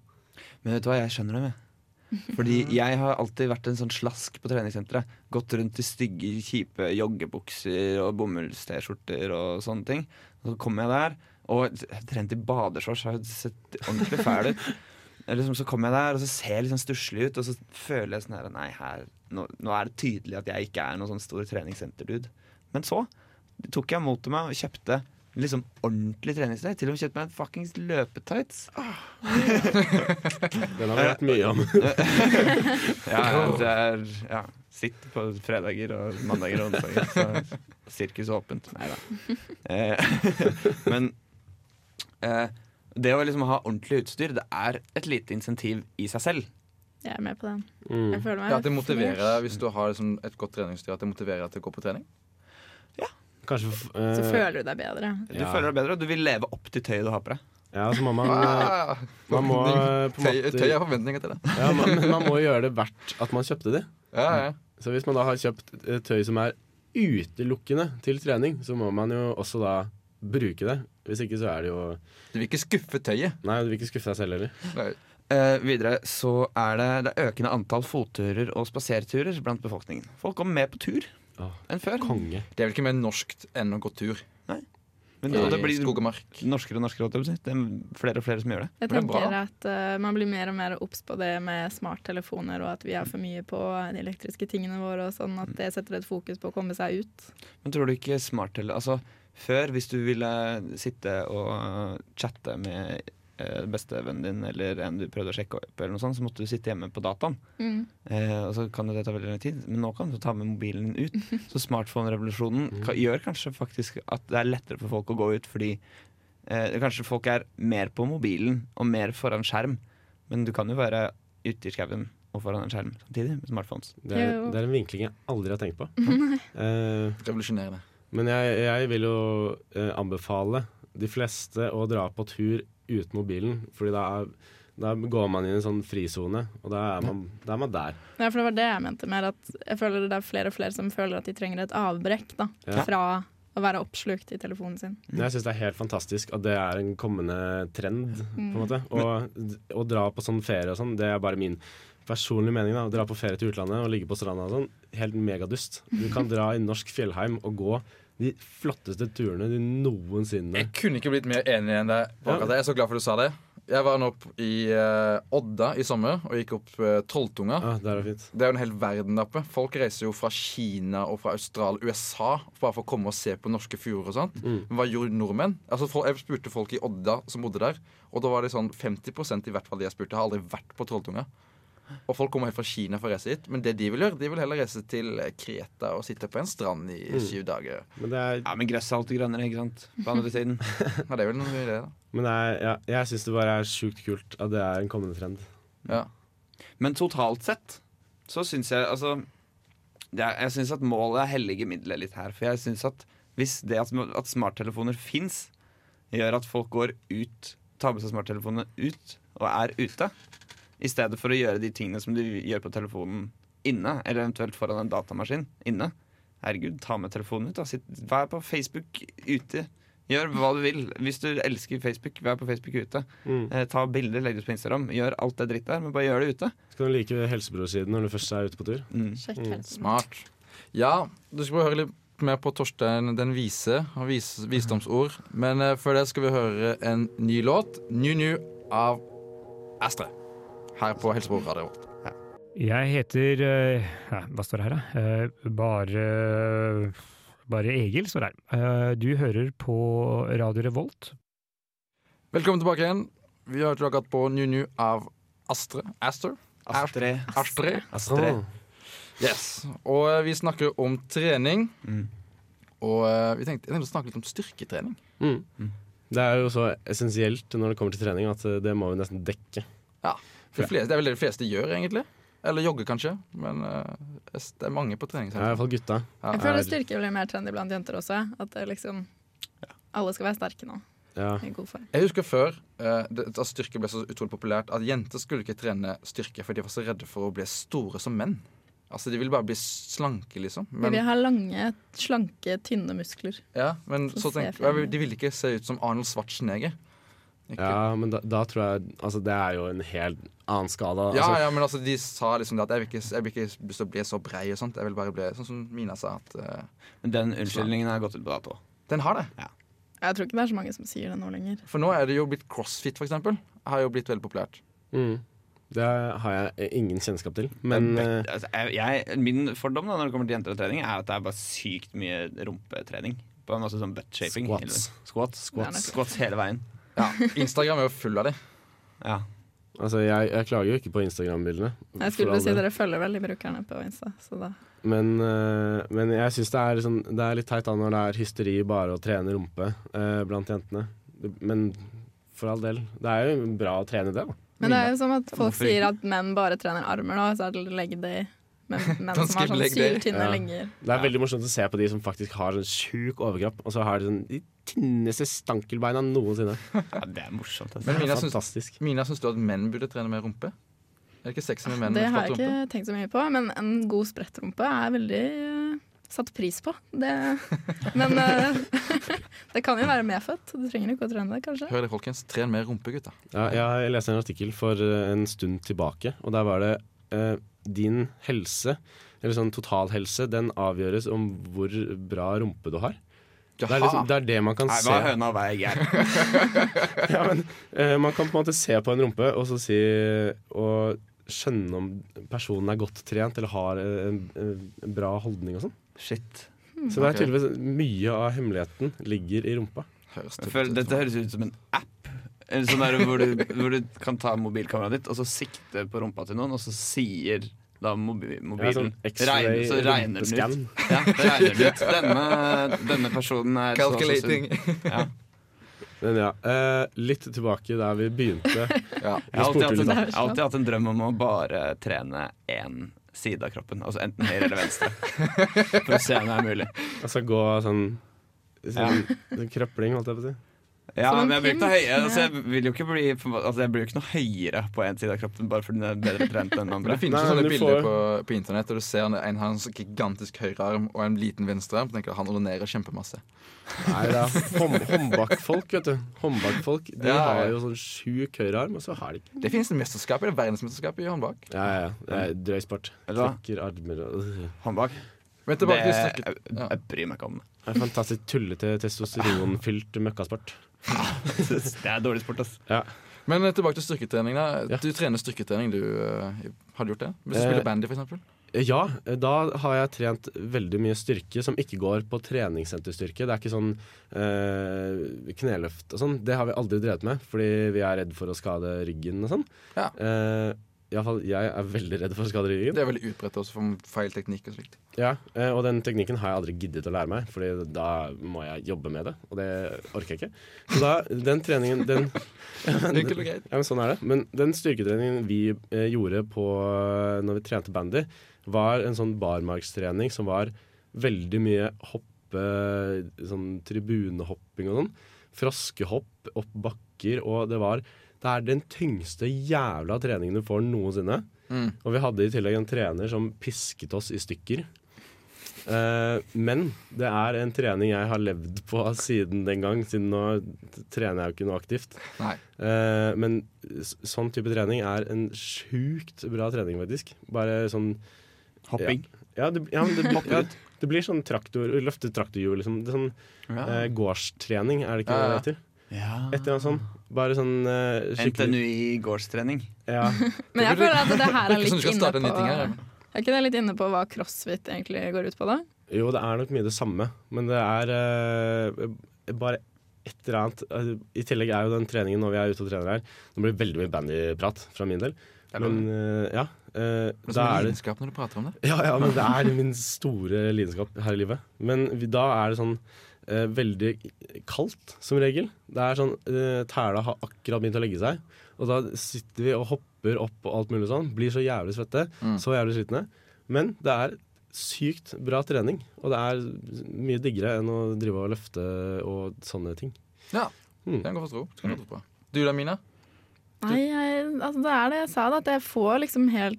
Men vet du hva, jeg skjønner det med. Fordi jeg har alltid vært en sånn slask på treningssenteret. Gått rundt i stygge, kjipe joggebukser og bomulls-T-skjorter og sånne ting. Og så kommer jeg der, og trent i badeshorts har jo sett ordentlig fæl ut. Eller liksom, så kommer jeg der, og så ser jeg litt sånn stusslig ut, og så føler jeg sånn her Nei, her, nå, nå er det tydelig at jeg ikke er noen sånn stor treningssenterdude. Men så tok jeg mot til meg og kjøpte liksom ordentlig treningstøy. Til og med kjøpte meg en fuckings løpetights. Den har vi hørt mye om. Ja, ja, det er ja, Sitt på fredager og mandager og onsdager. Så sirkus åpent. Nei da. Eh, men eh, det å liksom ha ordentlig utstyr, det er et lite insentiv i seg selv. Jeg er med på den. Mm. Jeg føler meg Ja, At det motiverer deg hvis du har liksom et godt treningsutstyr, at det motiverer deg til å gå på trening? Kanskje f- eh, Så føler du deg bedre. Du Ja. føler deg bedre, og du vil leve opp til tøyet du har på deg. Ja, så må man eh, Ah, Man må eh, på Tøy, måte tøy er forventninger til det. ja, man, Men man må gjøre det verdt at man kjøpte det. Ja, ja. Så hvis man da har kjøpt eh, tøy som er utelukkende til trening, så må man jo også da bruke det. Hvis ikke så er det jo Du vil ikke skuffe tøyet. Nei, du vil ikke skuffe deg selv heller. Eh, videre så er det det er økende antall fotturer og spaserturer blant befolkningen. Folk går mer på tur Åh, enn før. konge. Det er vel ikke mer norskt enn å gå tur Nei. Men, det, det blir skog og mark. norskere og norskere. Det er flere og flere som gjør det. Jeg er tenker at uh, man blir mer og mer obs på det med smarttelefoner, og at vi er for mye på de elektriske tingene våre, og sånn at det setter et fokus på å komme seg ut. Men tror du ikke smarttele... Altså, før, hvis du ville sitte og chatte med eh, bestevennen din eller en du prøvde å sjekke opp, eller noe sånt, så måtte du sitte hjemme på dataen. Mm. Eh, og så kan det ta veldig lang tid, men nå kan du ta med mobilen din ut. Så smartphone-revolusjonen mm. gjør kanskje faktisk at det er lettere for folk å gå ut, fordi eh, kanskje folk er mer på mobilen og mer foran skjerm, men du kan jo være ute i skauen og foran en skjerm samtidig med smartphones. Det er, det er en vinkling jeg aldri har tenkt på. uh, Revolusjonerende. Men jeg, jeg vil jo eh, anbefale de fleste å dra på tur uten mobilen, fordi da, er, da går man inn i en sånn frisone, og da er man, da er man der. Ja, for det var det jeg mente mer, at jeg føler det er flere og flere som føler at de trenger et avbrekk da, Ja. fra å være oppslukt i telefonen sin. Jeg syns det er helt fantastisk at det er en kommende trend. på en måte Og å dra på sånn ferie og sånn, det er bare min personlige mening. da Å dra på ferie til utlandet og ligge på stranda og sånn, helt megadust. Du kan dra i norsk fjellheim og gå de flotteste turene du noensinne Jeg kunne ikke blitt mer enig enn deg. Ja. Jeg er så glad for du sa det. Jeg var nå opp i uh, Odda i sommer og gikk opp uh, Trolltunga. ah, Det er jo fint. Det er jo en hel verden der oppe. Folk reiser jo fra Kina og fra Australia, USA bare for å komme og se på norske fjorder og sånt. Mm. Men hva gjorde nordmenn? Altså, jeg spurte folk i Odda som bodde der, og da var det sånn 50% i hvert fall de jeg spurte, har aldri vært på Trolltunga. Og folk kommer helt fra Kina for å reise hit. Men det de vil gjøre, de vil heller reise til Kreta og sitte på en strand i Mm. syv dager. Men, er, Ja, men gresset er alltid grønnere, ikke sant? På andre siden. Ja, det er vel noe i det, da. men det er, ja, jeg syns det bare er sjukt kult at det er en kommende trend. Ja. Men totalt sett så syns jeg altså det er, Jeg syns at målet helliger middelet litt her. For jeg syns at hvis det at, at smarttelefoner fins, gjør at folk går ut, tar med seg smarttelefonene ut og er ute, i stedet for å gjøre de tingene som du gjør på telefonen inne, eller eventuelt foran en datamaskin inne. Herregud, ta med telefonen ut. da Sitt, Vær på Facebook ute. Gjør hva du vil. Hvis du elsker Facebook, vær på Facebook ute. Mm. Eh, ta bilder, legg det ut på Instagram. Gjør alt det dritt der, men bare gjør det ute. Skal du like Helsebror-siden når du først er ute på tur? Mm. Sjekk Mm. Smart. Ja, du skal få høre litt mer på Torstein den vise og vis, visdomsord. Men eh, før det skal vi høre en ny låt. New New av Astre. Her på Helsebro Radio. Jeg heter eh, ja, Hva står det her, da? Eh, bare Bare Egil står det her. Eh, du hører på Radio Revolt. Velkommen tilbake igjen. Vi har hørt akkurat på New New av Astre. Aster? Astre. Astre. Astre. Yes. Og vi snakker om trening. Mm. Og vi tenkte, jeg tenkte å snakke litt om styrketrening. Mm. Det er jo så essensielt når det kommer til trening at det må vi nesten dekke. For flest, det er vel det de fleste gjør, egentlig. Eller jogger, kanskje. Men uh, det er mange på Ja, I hvert fall gutta. Ja. Jeg føler er- styrke blir mer trendy blant jenter også. At det liksom Alle skal være sterke nå. Ja. Jeg husker før uh, det, at styrke ble så utrolig populært, at jenter skulle ikke trene styrke, for de var så redde for å bli store som menn. Altså, De ville bare bli slanke, liksom. Men, de vil ha lange, slanke, tynne muskler. ja, men Så så tenk, de ville ikke se ut som Arnold Schwarzenegger. Ikke, ja, men da, da tror jeg Altså, det er jo en helt annen skala. Ja, Altså, ja, men altså, de sa liksom det at jeg vil ikke, jeg vil ikke bli så brei og sånt. Jeg vil bare bli sånn som Mina sa, at uh, Men den unnskyldningen har gått ut på dato. den har det. Jeg tror ikke det er så mange som sier det nå lenger. For nå er det jo blitt crossfit, for eksempel. Har jo blitt veldig populært. mm, det har jeg ingen kjennskap til. Men eh, altså, jeg, jeg, min fordom da, når det kommer til jenter og trening, er at det er bare sykt mye rumpetrening. På en måte sånn butt-shaping. Squats. Squats. Squats. Squats hele veien. Ja, Instagram er jo full av de. Ja. altså, jeg, jeg klager jo ikke på Instagram-bildene. Jeg skulle si dere følger veldig brukerne på Insta, så da Men, eh, men jeg syns det, er sånn, det er litt teit da når det er hysteri bare å trene rumpe eh, blant jentene. Men for all del. Det er jo bra å trene det, da. Men det er jo som at folk Hvorfor sier at menn bare trener armer nå, så er det leg day. Men menn som har sånn syltynne Ja. legger. Det er veldig morsomt å se på de som faktisk har sånn sjuk overkropp, og så har de sånn de tynneste stankelbeina noensinne. ja, det er morsomt. Altså. Men Det Mina syns, fantastisk. Mina, syns du at menn burde trene mer rumpe? Er det ikke sexy med menn Det med har jeg rumpe? ikke tenkt så mye på, men en god sprettrumpe er veldig uh, satt pris på. Det, men uh, det kan jo være medfødt. Du trenger ikke å trene det, kanskje. Hør det, folkens. Tren mer rumpe, gutta. Ja, jeg leste en artikkel for eh, en stund tilbake, og der var det uh, din helse, eller sånn totalhelse, den avgjøres om hvor bra rumpe du har. Det er, liksom, det, er det man kan Nei, se. hva er høna og hva er egget? Ja, men, eh, man kan på en måte se på en rumpe og så si Og skjønne om personen er godt trent eller har en, en bra holdning og sånn. Shit. Så det er tydeligvis mye av hemmeligheten ligger i rumpa. Høres føler, dette høres ut som en app. En sånn der hvor, du, hvor du kan ta mobilkameraet ditt og så sikte på rumpa til noen, og så sier da mobilen sånn regner, Så regner den ut. Ja, det regner den ut. Denne, denne personen er så- så. Calculating. Ja. Men ja, uh, litt tilbake der vi begynte. Ja. Jeg har alltid en, jeg har alltid hatt en drøm om å bare trene én side av kroppen. Altså enten høyre eller venstre. For å se om det er mulig. Altså gå sånn, sånn, sånn krøpling, holdt jeg på å si. Ja, Som men jeg blir ikke noe pimp. høyere altså, Jeg vil jo ikke bli Altså jeg blir jo ikke noe høyere på én side av kroppen bare fordi den er bedre trent enn den andre. det finnes jo sånne bilder får- på, på internett, der du ser en, en har en sånn gigantisk høyrearm og en liten venstrearm. Tenker Han onanerer kjempemasse. Nei, det er hånd, håndbakfolk, vet du. Håndbakfolk, De Ja, ja. har jo sånn sjuk høyrearm, og så har de ikke Det finnes en mesterskap, det er verdensmesterskap i håndbak. Ja, ja. Det er drøy sport. Vet du hva? Trekker armer og. Håndbak. Men Det, jeg. Jeg bryr meg ikke om det. Det er fantastisk tullete, testosteronfylt møkkasport. Det er dårlig sport, ass. Ja. Men eh, tilbake til styrketrening. da Ja. Du trener styrketrening, du. Uh, Har du gjort det? Hvis du Eh, spiller bandy, for eksempel? Ja, da har jeg trent veldig mye styrke som ikke går på treningssenterstyrke. Det er ikke sånn eh, kneløft og sånn. Det har vi aldri drevet med, fordi vi er redd for å skade ryggen og sånn. Ja. Eh, i alle fall, jeg er veldig redd for skader i ryggen. Det er veldig utbredt også for feil teknikk og slikt. Ja, eh, Og den teknikken har jeg aldri giddet å lære meg, Fordi da må jeg jobbe med det, og det orker jeg ikke. Så da, den treningen den, og greit. Ja, men sånn er det. Men den styrketreningen vi eh, gjorde på når vi trente bandy, var en sånn barmarkstrening som var veldig mye hoppe, sånn tribunehopping og sånn. Froskehopp opp bakker, og det var Det er den tyngste jævla treningen du får noensinne. Mm. Og vi hadde i tillegg en trener som pisket oss i stykker. Uh, men det er en trening jeg har levd på siden den gang, siden nå trener jeg jo ikke noe aktivt. Eh, men sånn type trening er en sjukt bra trening, faktisk. Bare sånn Hopping. Ja, det, ja, det, ja, det blir sånn traktor, løfte traktorhjul, liksom. Det er sånn uh, gårdstrening, er det ikke Ja, det ja. det heter? Ja. Et eller annet sånt. Bare sånn uh, skikkelig NTNUI gårdstrening. ja. Men jeg føler at det her er litt inne på. Er ikke det litt inne på hva crossfit egentlig går ut på, da? Jo, det er nok mye det samme, men det er uh, bare et eller annet Eh, I tillegg er jo den treningen når vi er ute og trener her Det blir veldig mye bandyprat fra min del. Men uh, ja. Uh, det er det lidenskap når du prater om det. Ja, ja, men det er min store lidenskap her i livet. Men vi, da er det sånn eh, veldig kaldt, som regel. Det er sånn eh, Tæla har akkurat begynt å legge seg, og da sitter vi og hopper opp og alt mulig sånn. Blir så jævlig svette, Mm. så jævlig slitne. Men det er sykt bra trening, og det er mye diggere enn å drive og løfte og sånne ting. Ja, Mm. den går for godt forstå. Det kan jeg tro. Du da, Mina? Nei, jeg, altså det er det jeg sa, da, at jeg får liksom helt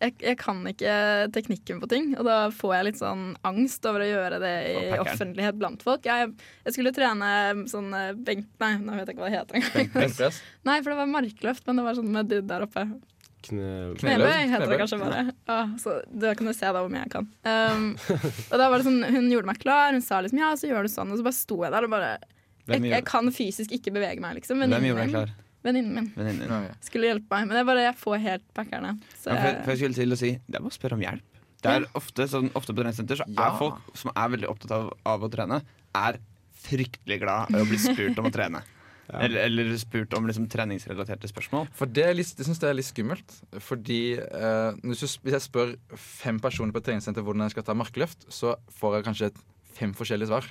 jeg, jeg kan ikke teknikken på ting, og da får jeg litt sånn angst over å gjøre det i offentlighet blant folk. Jeg, jeg skulle trene sånn eh, benk... Nei, nå vet jeg ikke hva det heter engang. Benkpress? Nei, for det var markløft, men det var sånn med dude der oppe. Knebøy heter det kanskje bare. Ah, så Da kan du se da hvor mye jeg kan. Um, og da var det sånn, Hun gjorde meg klar, hun sa liksom ja, så gjør du sånn, og så bare sto jeg der og bare jeg, jeg kan fysisk ikke bevege meg, liksom. hvem gjorde deg klar? Venninnen min Venninnen din? Skulle hjelpe meg, men det er bare jeg får helt packerne. Så Ja, for, jeg, for jeg skulle til å si Det er bare å spørre om hjelp. Det er ofte, sånn, ofte på treningssenter så Ja. er folk som er veldig opptatt av, av å trene, er fryktelig glad i å bli spurt om å trene. Eller, eller spurt om liksom, treningsrelaterte spørsmål. For det, er litt- jeg syns det er litt skummelt. Fordi eh, hvis jeg- hvis jeg spør fem personer på et treningssenter hvordan jeg skal ta markløft, så får jeg kanskje fem forskjellige svar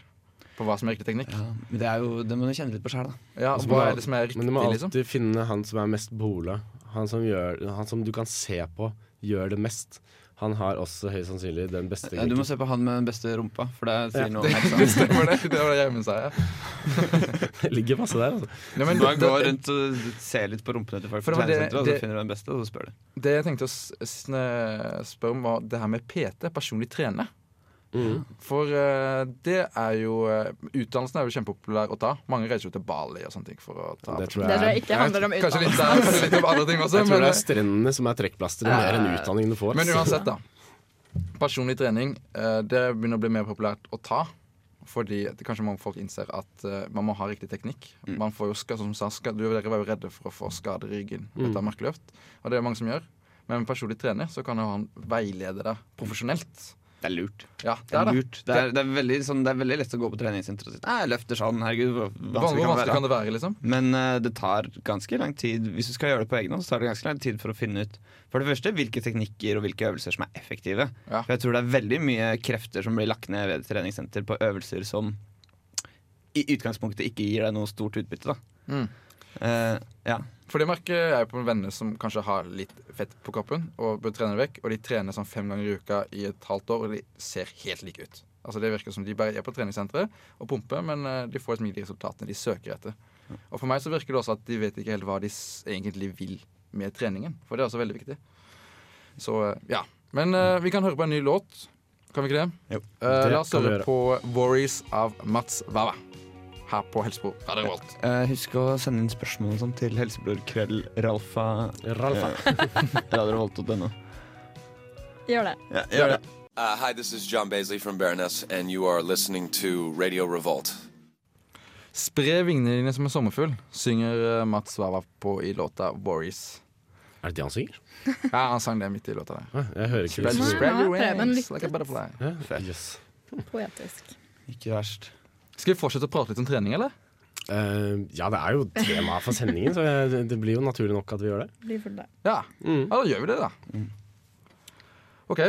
på hva som er riktig teknikk. Ja, men det, er jo, det må du kjenne litt på sjæl, da. Ja, Og Hva er det som er riktig, Men du må liksom? alltid finne han som er mest bola. Han som, han som du kan se på gjør det mest. Han har også høyst sannsynlig den beste Ja, du må se på han med den beste rumpa, for det sier Ja, noe om heksa. det stemmer, det. Det var det Gjermund sa, ja. Ligger masse der, altså. Ja, men Bare gå rundt og se litt på rumpene til folk For på det det- treningssenteret, og så finner du den beste, og så spør du. Det jeg tenkte å spørre om, var det her med PT, personlig trener. Mm. For uh, det er jo uh, Utdannelsen er jo kjempepopulær å ta. Mange reiser jo til Bali og sånne ting for å ta Det tror det tror jeg ikke handler om Kanskje litt, utdannelse. der, kanskje litt om andre ting også. Jeg tror men, det er strendene som er trekkplasteret, mer enn utdanningen du får. men uansett, da. Personlig trening eh, det begynner å bli mer populært å ta. Fordi kanskje mange folk innser at man må ha riktig teknikk. Mm. Man får jo skade, som sa, ska, du, Dere var jo redde for å få skade i ryggen Mm. etter markløft. Og det er det mange som gjør. Men med personlig trener så kan jo han veilede deg profesjonelt. Det er lurt. Ja, Det er det. lurt. Det er, det er, veldig, sånn, det er veldig lett å gå på treningssenter og si Nei, jeg løfter sånn, herregud, hvor vanskelig kan vanskelig kan det være, liksom? Men uh, det tar ganske lang tid Hvis du skal gjøre det på egen hånd, så tar det ganske lang tid for å finne ut For det første hvilke teknikker og hvilke øvelser som er effektive. Ja. For jeg tror det er veldig mye krefter som blir lagt ned ved et treningssenter på øvelser som i utgangspunktet ikke gir deg noe stort utbytte. Da. Mm. Uh, ja. For det merker jeg på venner som kanskje har litt fett på kroppen og bør trene det vekk, og de trener sånn fem ganger i uka i et halvt år, og de ser helt like ut. Altså Det virker som de bare er på treningssenteret og pumper, men eh, de får liksom ikke de resultatene de søker etter. Og for meg så virker det også at de vet ikke helt hva de egentlig vil med treningen, for det er også veldig viktig. Så eh, ja. Men uh, vi kan høre på en ny låt. Kan vi ikke det? Jo. det uh, la oss høre på 'Worries' av Mats Wawa. Her på Helsebro Radio Revolt. Eh, husk å sende inn spørsmål og sånn til helsebror krøll ralfa Ralfa. radiorevolt.no. Gjør det. Ja, gjør det. Uh, hi, this is John Baisley from Baroness, and you are listening to Radio Revolt. Spre vingene dine som en sommerfugl, synger eh, Mats Wawa på i låta 'Worries'. Er det det han synger? Ja, han sang det midt i låta der. Ah, Jeg hører ikke Spread, spread your wings like a butterfly. Poetisk. Ikke verst. Skal vi fortsette å prate litt om trening, eller? Uh, ja, det er jo temaet for sendingen, så det- det blir jo naturlig nok at vi gjør det. Blir for det. Ja. Mm. ja, da gjør vi det, da. OK.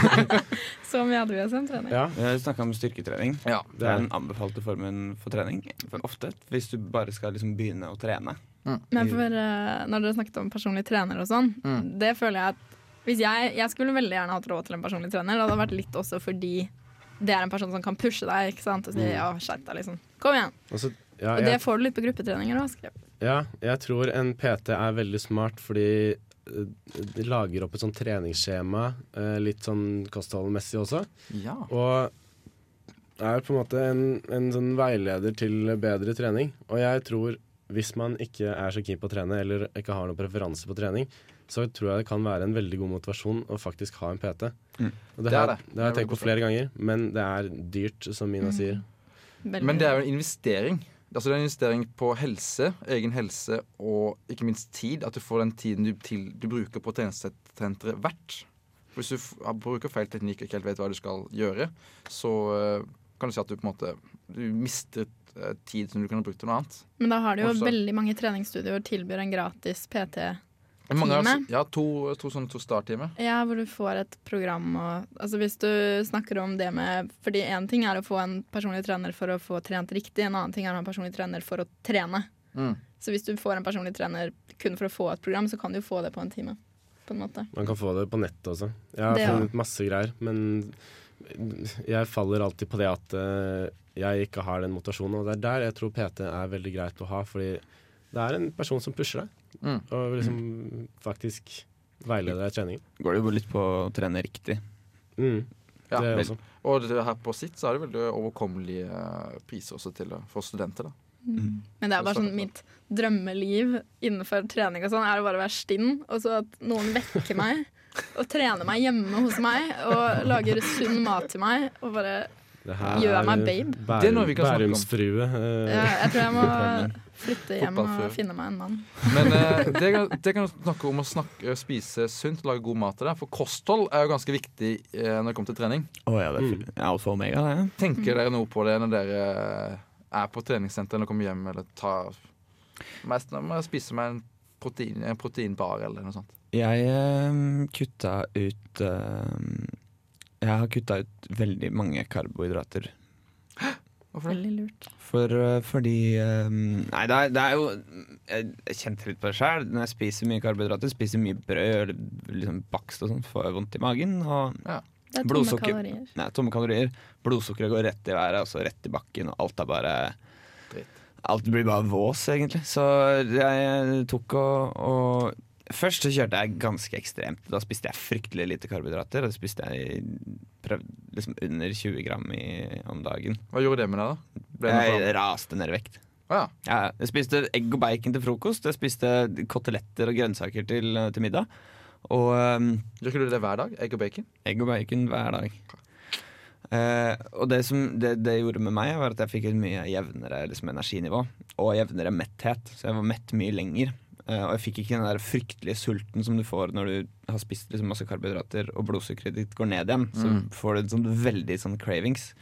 Så mye hadde vi også en trening. Ja, Vi har snakka om styrketrening. Ja. Det er den anbefalte formen for trening. For ofte hvis du bare skal liksom begynne å trene. Men for, eh, når dere snakket om personlig trener og sånn, Mm. det føler jeg at hvis jeg, jeg skulle veldig gjerne hatt råd til en personlig trener. Det hadde vært litt også fordi det er en person som kan pushe deg ikke sant? og si ja, skjerp deg, liksom. Kom igjen. og ja, Og det jeg, får du litt på gruppetreninger òg. ja, jeg tror en PT er veldig smart fordi eh, de lager opp et sånn treningsskjema, eh, litt sånn kostholdmessig også. ja. Og er på en måte en, en sånn veileder til bedre trening. Og jeg tror hvis man ikke er så keen på å trene, eller ikke har noen preferanse på trening, så tror jeg det kan være en veldig god motivasjon å faktisk ha en PT. Mm. Og Det det, er har, det. det har jeg tenkt på flere ganger, men det er dyrt, som Mina sier. Men det er jo en investering. Altså det er en investering på helse, egen helse og ikke minst tid. At du får den tiden du, til, du bruker på treningssenteret verdt. Hvis du bruker feil teknikk og ikke helt vet hva du skal gjøre, så eh, kan du si at du på en måte du mister eh, tid som du kunne brukt til noe annet. Men da har de jo Også- veldig mange treningsstudioer tilbyr en gratis PT Mange Time? ja, to, to sånn to starttimer. Ja, hvor du får et program og Altså hvis du snakker om det med Fordi én ting er å få en personlig trener for å få trent riktig, en annen ting er å ha en personlig trener for å trene. Mm. Så hvis du får en personlig trener kun for å få et program, så kan du jo få det på en time. På en måte. Man kan få det på nettet også. Jeg har Det, funnet masse greier, men jeg faller alltid på det at eh, jeg ikke har den motivasjonen. Og det er der jeg tror PT er veldig greit å ha, fordi det er en person som pusher deg. Mm. Og liksom faktisk veileder deg i treningen. Går det jo litt på å trene riktig. Mm. Ja, det vel. også. Og det her på sitt så er det veldig overkommelige eh, priser også til, for studenter. da. Men det er bare sånn mitt drømmeliv innenfor trening og sånn, er å bare være stinn, og så at noen vekker meg og trener meg hjemme hos meg og lager sunn mat til meg og bare Det her Gjør meg babe. Bærum, Det er noe vi kan snakke om. Bærumsfrue. eh, ja, Jeg tror jeg må flytte hjem og finne meg en mann. Men uh, det, kan, det kan snakke om å snakke, spise sunt, lage god mat til deg. For kosthold er jo ganske viktig uh, når det kommer til trening. Oh, ja, det er Mm. alfa og omega, det. Tenker dere noe på det når dere eh, er på treningssenter eller kommer hjem eller tar Mest når man spiser meg en, protein, en proteinbar eller noe sånt. Jeg uh, kutta ut eh, Jeg har kutta ut veldig mange karbohydrater. Hvorfor det? Veldig lurt. For, eh, fordi eh, Nei, det er, det er jo Jeg, kjente litt på det sjøl. Når jeg spiser mye karbohydrater, spiser mye brød eller liksom bakst og sånn, får jeg vondt i magen. Og Det er tomme kalorier. nei, tomme kalorier. Blodsukkeret går rett i været, og så rett i bakken, og alt er bare Dritt. Alt blir bare vås, egentlig. Så jeg tok og, og Først så kjørte jeg ganske ekstremt. Da spiste jeg fryktelig lite karbohydrater. Og det spiste jeg prøvde, liksom under 20 gram i, om dagen. Hva gjorde det med deg, da? Jeg raste ned i vekt. Ah, ja. Ja, jeg spiste egg og bacon til frokost. Jeg spiste koteletter og grønnsaker til, til middag. Og um, Gjør ikke du det hver dag? Egg og bacon? egg og bacon hver dag. Uh, og det som det, det gjorde med meg, var at jeg fikk et mye jevnere liksom, energinivå. Og jevnere metthet. Så jeg var mett mye lenger. Eh, og jeg fikk ikke den der fryktelige sulten som du får når du har spist liksom, masse karbohydrater og blodsukkeret ditt går ned igjen. Så Mm. får du en sånn veldig sånn cravings.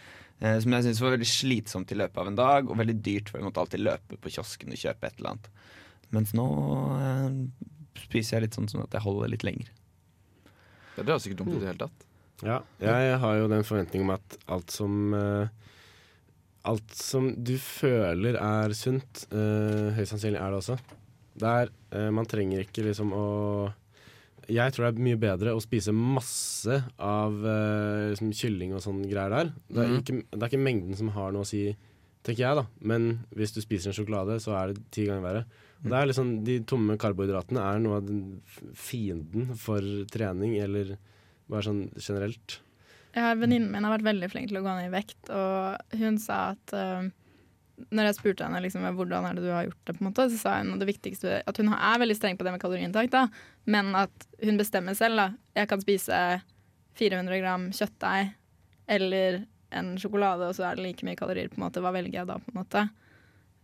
Eh, som jeg syntes var veldig slitsomt i løpet av en dag, og veldig dyrt, for jeg måtte alltid løpe på kiosken og kjøpe et eller annet. Mens nå eh, spiser jeg litt sånn sånn at jeg holder litt lenger. Ja, Det høres ikke dumt ut i det hele tatt. Ja, jeg har jo den forventningen om at alt som eh, Alt som du føler er sunt, eh, høyst sannsynlig er det også. Det er, eh, man trenger ikke liksom å Jeg tror det er mye bedre å spise masse av eh, liksom kylling og sånn greier der. Det er, Mhm. ikke, det er ikke mengden som har noe å si, tenker jeg, da. Men hvis du spiser en sjokolade, så er det ti ganger verre. Og det er liksom, De tomme karbohydratene er noe av den fienden for trening, eller bare sånn generelt. Ja, har Venninnen min har vært veldig flink til å gå ned i vekt, og hun sa at uh, når jeg spurte henne liksom, hvordan er det du har gjort det, på en måte, så sa hun det viktigste at hun er veldig streng på det med kaloriinntak, da, men at hun bestemmer selv. da. Jeg kan spise 400 gram kjøttdeig eller en sjokolade, og så er det like mye kalorier. på en måte. Hva velger jeg da? på en måte?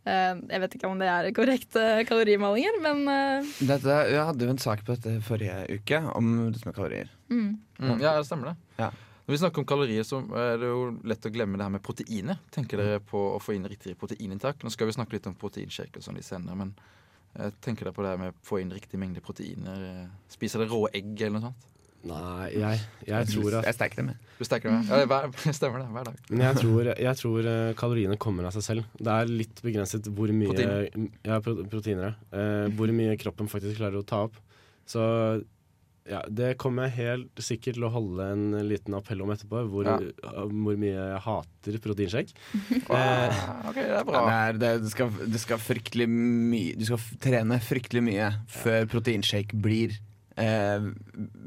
Eh, jeg vet ikke om det er korrekte kalorimålinger, men eh, Dette, jeg hadde jo en sak på dette forrige uke, om dette med kalorier. mm. Mm, ja, det stemmer det. Ja. Når vi snakker om kalorier, så er det jo lett å glemme det her med proteiner. Tenker dere på å få inn riktig proteininntak? Nå skal vi snakke litt om proteinshake og sånn litt senere, men eh, tenker dere på det her med å få inn riktig mengde proteiner? eh, Spiser dere rå egg eller noe sånt? Nei, jeg, jeg tror at Jeg steker dem, jeg. Du steker dem? Ja, hver, stemmer det. Hver dag. Men jeg tror, jeg tror eh, kaloriene kommer av seg selv. Det er litt begrenset hvor mye Proteiner. Ja, proteiner. Eh, hvor mye kroppen faktisk klarer å ta opp. Så ja, det kommer jeg helt sikkert til å holde en liten appell om etterpå, hvor, Ja. hvor mye jeg hater proteinshake. Ah, ok, det er bra. Er, det, det, skal, det skal fryktelig mye Du skal trene fryktelig mye før proteinshake blir eh,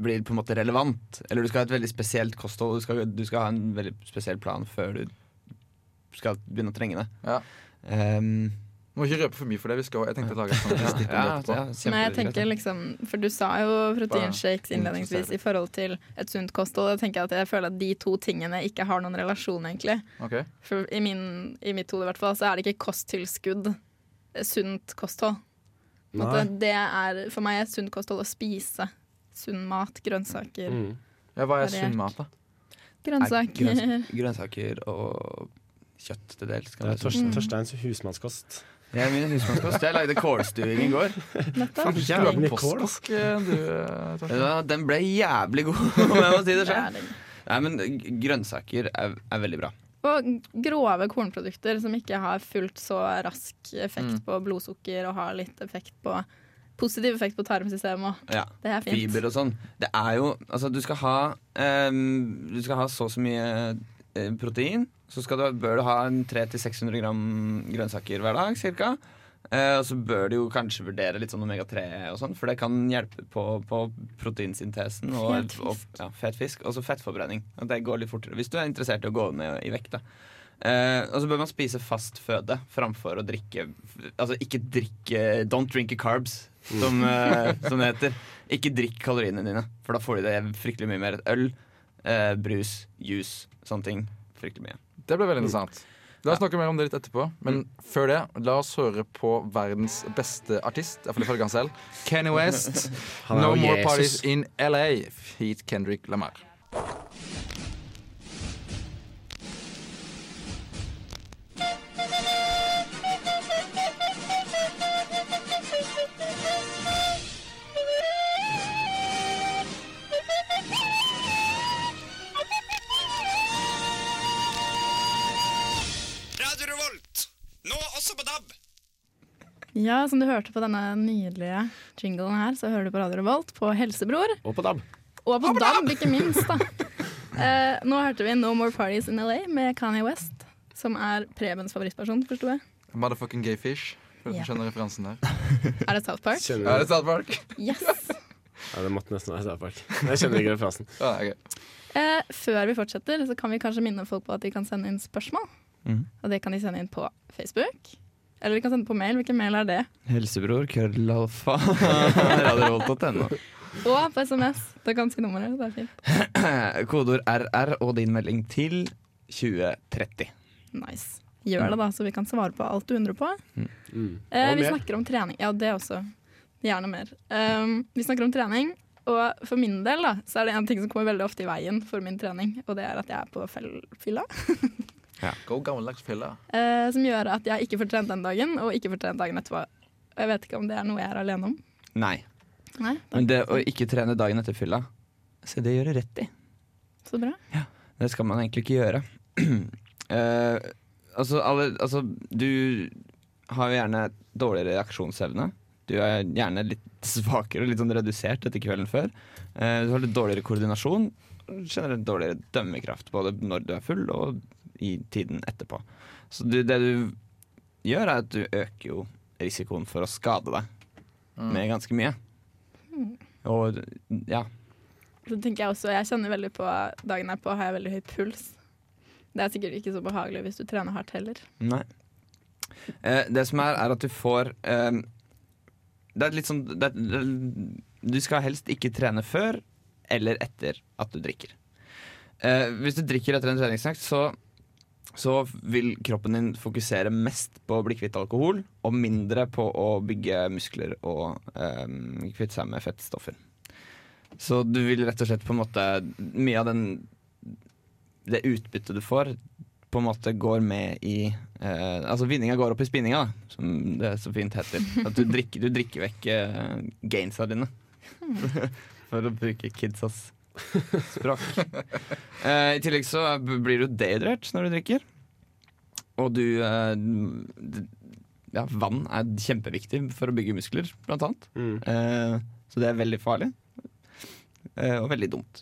Blir på en måte relevant. Eller du skal ha et veldig spesielt kosthold. Du skal, du skal ha en veldig spesiell plan før du skal begynne å trenge det. Ja. Um, Må ikke røpe for mye for det. Vi skal, jeg tenkte å lage et sånt ja, stikk om ja, det etterpå. ja, Men jeg tenker liksom For du sa jo proteinshakes innledningsvis i forhold til et sunt kosthold. Jeg tenker at jeg føler at de to tingene ikke har noen relasjon, egentlig. Okay. For i, min, i mitt hode i hvert fall, så er det ikke kosttilskudd eh, sunt kosthold. Måte, Det er for meg er sunt kosthold å spise sunn mat, grønnsaker. Mm. Ja, hva er sunn mat, da? Grønnsaker. Grønns- grønnsaker og kjøtt til dels. Det er være Tors sunt. Mm. Torsteins husmannskost. Jeg er min husmannskost. Jeg lagde kålstuing i går. Nettopp. Eh, du, Ja, den ble jævlig god, om jeg må si det selv. er. Nei, men grønnsaker er, er veldig bra. Og grove kornprodukter som ikke har fullt så rask effekt Mm. på blodsukker og har litt effekt på positiv effekt på tarmsystemet. Ja. Det er fint. Fiber og sånn. Det er jo Altså, du skal ha um, Du skal ha så og så mye eh, protein. Så du, bør du ha en 300-600 gram grønnsaker hver dag, ca. Eh, og så bør du jo kanskje vurdere litt sånn omega-3 og sånn, for det kan hjelpe på, på proteinsyntesen og, og ja, fet fisk. Og så fettforbrenning. Og det går litt fortere hvis du er interessert i å gå ned i vekt. da Eh, og så bør man spise fast føde framfor å drikke Altså ikke drikke Don't drink carbs, som, eh, som det heter. Ikke drikk kaloriene dine, for da får du det fryktelig mye mer. Øl, eh, brus, juice, sånne ting. Fryktelig mye. Det ble veldig interessant. La oss snakke mer om det litt etterpå. Men før det, la oss høre på verdens beste artist, iallfall ifølge han selv. Kenny West. No More Jesus. Parties in LA. Feat Kendrick Lamar. Ja, som du hørte på denne nydelige jinglen her, så hører du på Radio Revolt på Helsebror. Og på DAB. Og på DAB, ikke minst, da. Eh, nå hørte vi No More Parties in LA med Kanye West, som er Prebens favorittperson, forsto jeg. Motherfucking gay fish. Du skjønner referansen der. Er det South Park? Kjenner Ja, det er South Park. Yes! Ja, det måtte nesten være South Park. Jeg kjenner ikke referansen. Ja, okay. Eh, før vi fortsetter, så kan vi kanskje minne folk på at de kan sende inn spørsmål. Mm. Og det kan de sende inn på Facebook. Eller de kan sende på mail. Hvilken mail er det? Helsebror, krøllalfa, radiorevolt.no. Og på SMS. Det er ganske nummeret. Det er fint. Kodeord RR og din melding til 2030. Nice. Gjør det, da, så vi kan svare på alt du undrer på. Mm. Eh, vi snakker om trening. Ja, det også. Gjerne mer. Um, vi snakker om trening, og for min del da, så er det en ting som kommer veldig ofte i veien for min trening, og det er at jeg er på fell- fylla. Go gammeldags fylla. Eh, som gjør at jeg ikke får trent den dagen, og ikke får trent dagen etterpå. Og Jeg vet ikke om det er noe jeg er alene om. Nei. Nei, Men det å ikke trene dagen etter fylla, se det gjør du rett i. Så bra. Ja, Det skal man egentlig ikke gjøre. Eh, altså, alle, altså, du har jo gjerne dårligere reaksjonsevne. Du er gjerne litt svakere og litt sånn redusert etter kvelden før. Eh, du har litt dårligere koordinasjon. Generelt dårligere dømmekraft, både når du er full og i tiden etterpå. Så du, det du gjør, er at du øker jo risikoen for å skade deg Mm. med ganske mye. Og ja. Så tenker jeg også, jeg kjenner veldig på dagen etterpå har jeg veldig høy puls. Det er sikkert ikke så behagelig hvis du trener hardt heller. Nei. Eh, det som er, er at du får eh, Det er litt sånn det, det, Du skal helst ikke trene før eller etter at du drikker. Eh, hvis du drikker etter en treningsøkt, så, så vil kroppen din fokusere mest på å bli kvitt alkohol, og mindre på å bygge muskler og eh, kvitte seg med fettstoffer. Så du vil rett og slett på en måte Mye av den det utbyttet du får, på en måte går med i eh, Altså vinninga går opp i spinninga, som det så fint heter. At du drikker, du drikker vekk eh, gainsa dine. For å bruke kidsas språk. Eh, I tillegg så blir du dehydrert når du drikker. Og du eh, Ja, vann er kjempeviktig for å bygge muskler, blant annet. Mm. Eh, så det er veldig farlig. Eh, og veldig dumt.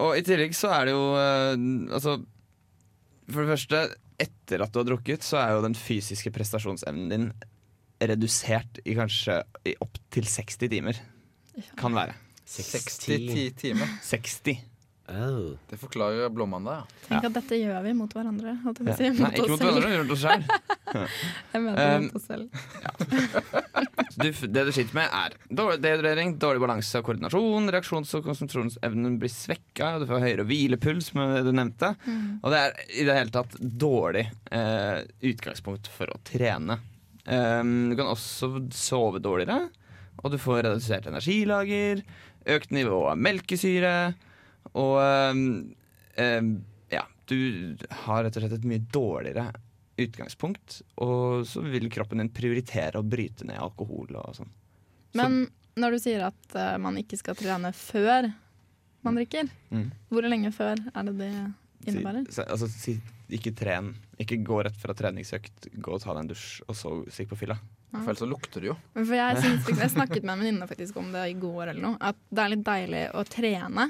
Og i tillegg så er det jo eh, Altså, for det første, etter at du har drukket, så er jo den fysiske prestasjonsevnen din redusert i kanskje i opp til 60 timer. Kan være. 60 timer. 60. Oh. Det forklarer blåmandag. Ja. Tenk at dette gjør vi mot hverandre. Holdt jeg si, si. Nei, ikke mot hverandre, gjør det selv. Jeg mener Um, mot oss selv. Du, det du sliter med, er dårlig dehydrering, dårlig balanse og koordinasjon. Reaksjons- og konsentrasjonsevnen blir svekka, du får høyere hvilepuls, med det du nevnte. Og det er i det hele tatt dårlig eh, utgangspunkt for å trene. Um, du kan også sove dårligere, og du får redusert energilager, økt nivå av melkesyre, og um, ja, du har rett og slett et mye dårligere utgangspunkt, og så vil kroppen din prioritere å bryte ned alkohol og sånn. Men når du sier at uh, man ikke skal trene før man drikker, Mm. hvor lenge før er det det innebærer? Si, altså, si, ikke tren. Ikke gå rett fra treningsøkt, gå og ta deg en dusj, og så stikk på fylla. For ellers så lukter det jo. Men For jeg, synes, jeg snakket med en venninne faktisk om det i går, eller noe, at det er litt deilig å trene.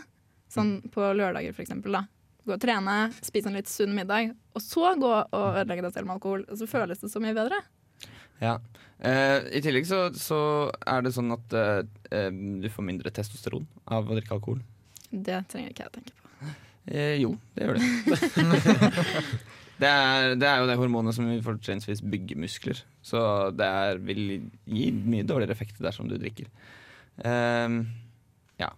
Sånn på lørdager, for eksempel. Da. Gå og trene, spise en litt sunn middag, og så gå og ødelegge deg selv med alkohol. Og så føles det så mye bedre. Ja. Eh, I tillegg så, så er det sånn at eh, eh, du får mindre testosteron av å drikke alkohol. Det trenger ikke jeg å tenke på. Eh, jo, det gjør det. det, er, det er jo det hormonet som fortrinnsvis bygger muskler. Så det er, vil gi mye dårligere effekt dersom du drikker. Um, ja.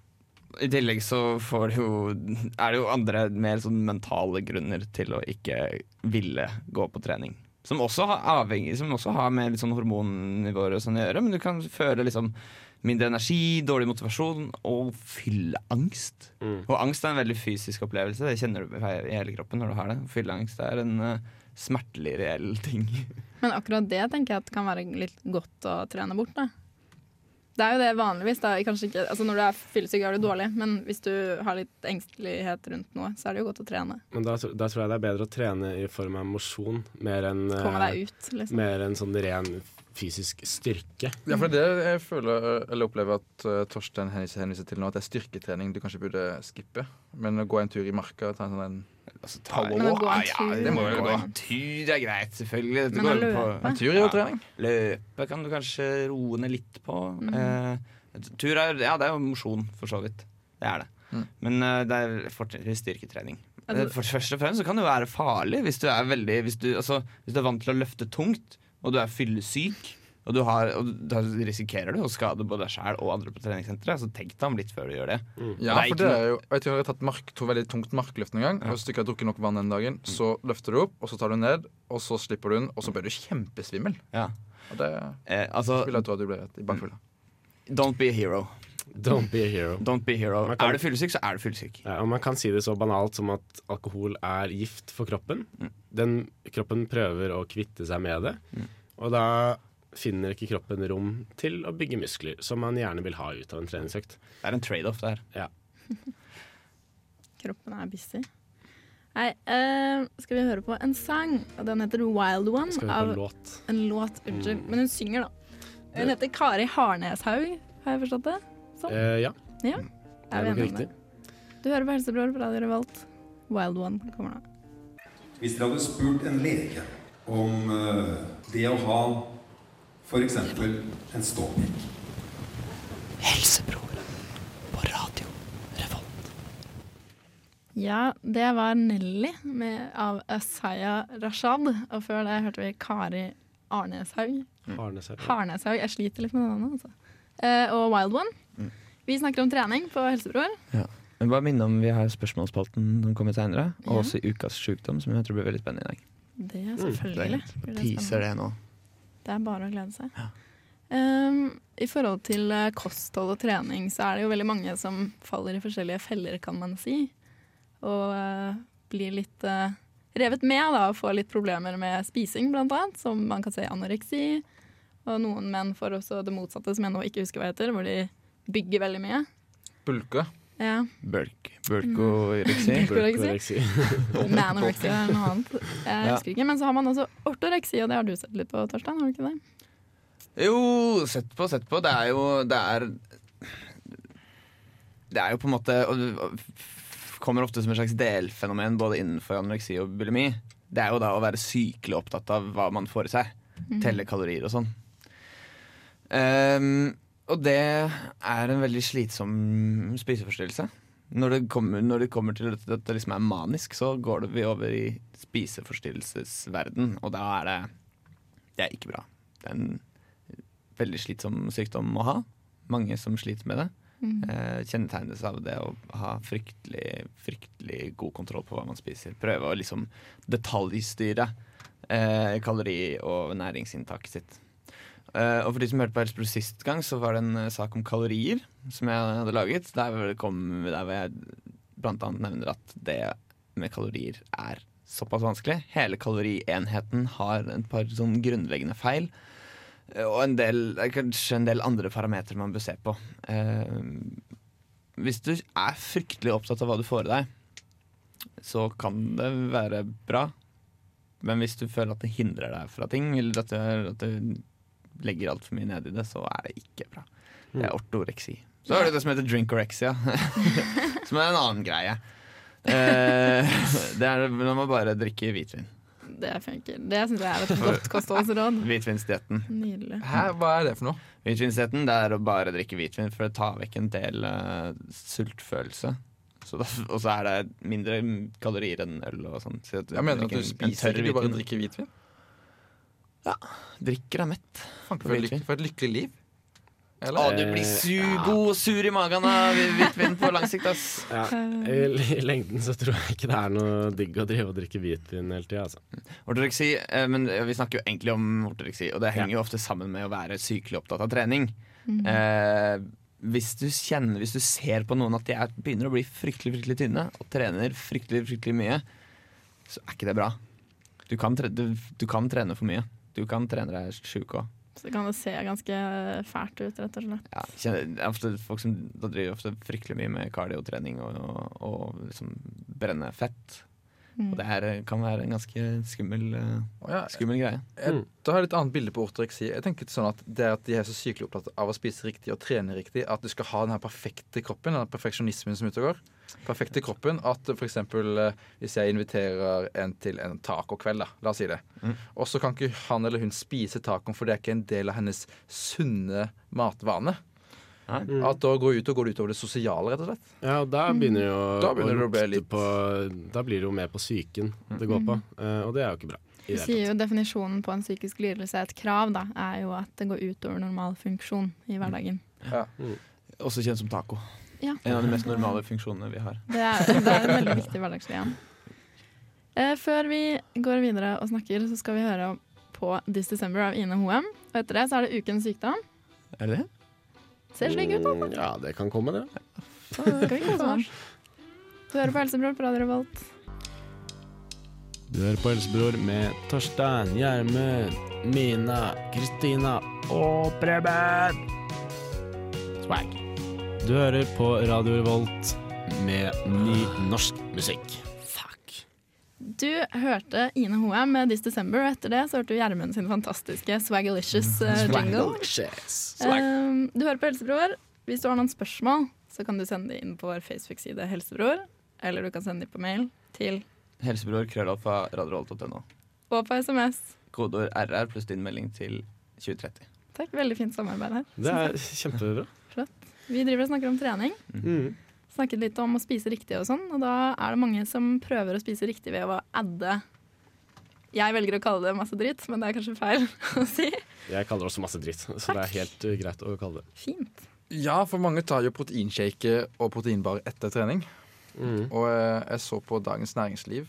I tillegg så får du jo er det jo andre mer sånn mentale grunner til å ikke ville gå på trening. Som også har, avhengig, som også har med sånn hormonnivåer og sånn å gjøre. Men du kan føle liksom mindre energi, dårlig motivasjon og fylleangst. Mm. Og angst er en veldig fysisk opplevelse. Det kjenner du i hele kroppen når du har det. Fylleangst er en uh, smertelig, reell ting. Men akkurat det tenker jeg at kan være litt godt å trene bort. Da. Det er jo det vanligvis. Da. Ikke, altså når du er fyllesyk, er du dårlig, men hvis du har litt engstelighet rundt noe, så er det jo godt å trene. Men da, da tror jeg det er bedre å trene i form av mosjon, mer enn eh, ut, liksom. mer enn sånn ren fysisk styrke. Ja, for det jeg føler, eller opplever at uh, Torstein henviser, henviser til nå, at det er styrketrening du kanskje burde skippe. Men å gå en tur i marka, ta en sånn en Altså, Men å gå en ja, det må jo Gå gå. en En tur er greit, selvfølgelig. Dette Men å går På, løpe? En tur er jo trening. Løpe kan du kanskje roe ned litt på. Mm. Uh, tur er, ja, det er jo mosjon, for så vidt. Det er det. Mm. Men uh, det er fortrinnsvis styrketrening. Altså- for, først og fremst så kan det jo være farlig hvis du er veldig Hvis du, altså, hvis du er vant til å løfte tungt, og du er fyllesyk, og, du har, og da risikerer du å skade både deg sjæl og andre på treningssenteret, så tenk deg om litt før du gjør det. Ja, Det er for det er jo Jeg tror jeg har tatt mark, to veldig tungt markløft en gang. Ja. Hvis du ikke har drukket nok vann den dagen, så løfter du opp, og så tar du ned, og så slipper du den, og så blir du kjempesvimmel. Ja. Og det Eh, altså, vil jeg tro at du blir i bakfulla. don't be a hero. Don't be a hero. Don't be a hero. Kan- Er du fyllesyk, så er du fyllesyk. Ja, og man kan si det så banalt som at alkohol er gift for kroppen. Mm. Den Kroppen prøver å kvitte seg med det, Mm. og da finner ikke kroppen rom til å bygge muskler, som man gjerne vil ha ut av en treningsøkt. Det er en trade-off der. Kroppen er busy. Nei, uh, skal vi høre på en sang? Og Den heter Wild One. Skal vi høre på låt? En låt, unnskyld. Mm. Men hun synger, da. Hun heter Kari Harneshaug, har jeg forstått det? Sånn. Eh, ja, Ja, det er nok riktig. Du hører på Helsebror på Radio Revolt. Wild One kommer nå. Hvis dere hadde spurt en lege om eh, det å ha f.eks. en ståpikk Helsebror på radio Revolt. Ja, det var Nelly med, av Asaya Rashad. Og før det hørte vi Kari Arneshaug. Arneshaug. Arneshaug. Jeg sliter litt med det navnet, altså. Eh, og Wild One. Vi snakker om trening på Helsebror. Men bare minne om Vi har spørsmålspalten som kommer senere, og Ja. også Ukas sjukdom, som jeg tror blir veldig spennende i dag. Det er er selvfølgelig. Mm, det Teaser det nå. Det er bare å glede seg. Ja. Um, I forhold til eh, kosthold og trening, så er det jo veldig mange som faller i forskjellige feller, kan man si. Og uh, blir litt uh, revet med da, og får litt problemer med spising, blant annet. Som man kan si anoreksi. Og noen menn får også det motsatte, som jeg nå ikke husker hva heter, hvor de bygger veldig mye. Bulke. Ja, Bulk. Bulkoreksi. Bulkoreksi. Nanoreksi er noe annet. Jeg Ja. husker ikke. Men så har man også ortoreksi, og det har du sett litt på, Torstein? har du ikke det? Jo, sett på, sett på. Det er jo Det er Det er jo på en måte og Kommer ofte som et slags delfenomen både innenfor anoreksi og bulimi. Det er jo da å være sykelig opptatt av hva man får i seg. Telle kalorier og sånn. Ehm, og det er en veldig slitsom spiseforstyrrelse. Når det kommer, når det kommer til at det liksom er manisk, så går det vi over i spiseforstyrrelsesverden, og da er det Det er ikke bra. Det er en veldig slitsom sykdom å ha. Mange som sliter med det. Mm. kjennetegnes av det å ha fryktelig, fryktelig god kontroll på hva man spiser. Prøve å liksom detaljstyre eh, kalori- og næringsinntaket sitt. Eh, og for de som hørte på Helsebror sist gang, så var det en uh, sak om kalorier som jeg hadde laget. Der, hvor kom, jeg blant annet nevner at det med kalorier er såpass vanskelig. Hele kalorienheten har et par sånn grunnleggende feil. Uh, Og en del, kanskje en del andre parametere man bør se på. Hvis du er fryktelig opptatt av hva du får i deg, så kan det være bra. Men hvis du føler at det hindrer deg fra ting, eller at du, at du legger altfor mye ned i det, så er det ikke bra. Det er ortoreksi. Så er det det som heter drinkorexia, som er en annen greie. Eh, det er når man bare drikker hvitvin. Det funker. Det syns jeg er et godt kostholdsråd. Hvitvinsdietten. Hæ, hva er det for noe? Hvitvinsdietten det er å bare drikke hvitvin for å ta vekk en del uh, sultfølelse. Og så er det mindre kalorier enn øl og sånn. Så Jeg mener at du spiser ikke, bare drikker hvitvin. Drikker deg mett. For et, lyk for et lykkelig liv. Å, Eller? du blir su god og sur i magen av hvitvin på lang sikt, ass. Ja, i, I lengden så tror jeg ikke det er noe digg å drive og drikke hvitvin hele tida. Altså. Ortoreksi, eh, men vi snakker jo egentlig om ortoreksi, og det henger jo ofte sammen med å være sykelig opptatt av trening. Eh, hvis, du kjenner, hvis du ser på noen at de er, begynner å bli fryktelig fryktelig tynne og trener fryktelig fryktelig mye, så er ikke det bra. Du kan, tre, du, du kan trene for mye. Du kan trene deg sjuk òg. Så det kan jo se ganske fælt ut, rett og slett. Ja, kjenner- er ofte folk som da driver ofte fryktelig mye med kardiotrening og, og, og liksom brenne fett. Mm. Og det her kan være en ganske skummel, eh, skummel greie. jeg, da har jeg et annet bilde på ortoreksi. Jeg tenker sånn at Det at de er så sykelig opptatt av å spise riktig og trene riktig, at du skal ha den her perfekte kroppen, den perfeksjonismen som ute og går. Perfekte kroppen. At for eksempel eh, hvis jeg inviterer en til en tacokveld, da, la oss si det, Mm. og så kan ikke han eller hun spise tacoen, for det er ikke en del av hennes sunne matvane. Mm. At da går ut og går det utover det sosiale, rett og slett. Ja, og da begynner det jo Da begynner å bli lukte litt- på Da blir det jo mer på psyken det går på, eh, og det er jo ikke bra. Du Vi sier jo definisjonen på en psykisk lidelse, et krav, da, er jo at det går utover normal funksjon i hverdagen. Også kjent som taco. Ja. En av de mest normale funksjonene vi har. Det er, det er en veldig viktig hverdagslig en. Eh, før vi går videre og snakker, så skal vi høre på This December av Ine Hoem. Og etter det så er det Ukens sykdom. Er det det? Ser slik ut, da. Mm, Ja, det kan komme, det. Skal vi kose oss? Du hører på Helsebror på Radio Revolt. Du hører på Helsebror med Torstein, Gjermund, Mina, Kristina og Preben. Swag. Du hører på Radio Revolt med ny norsk musikk. Fuck. Du hørte Ine Hoem med This December, og etter det så hørte du Gjermund sin fantastiske Swagalicious uh, jingle. Um, du hører på Helsebror. Hvis du har noen spørsmål, så kan du sende det inn på vår Facebook-side Helsebror. Eller du kan sende det på mail til Helsebror krøllalfa radioholt.no. og på SMS. Kodeord RR pluss din melding til 2030. Takk, Veldig fint samarbeid her. Det er kjempebra. Vi driver og snakker om trening. Mm. Snakket litt om å spise riktig og sånn, og da er det mange som prøver å spise riktig ved å adde Jeg velger å kalle det masse dritt, men det er kanskje feil å si. Jeg kaller det også masse dritt, så det er helt uh, greit å kalle det. Fint. Ja, for mange tar jo proteinshake og proteinbar etter trening. Mm. Og eh, jeg så på Dagens Næringsliv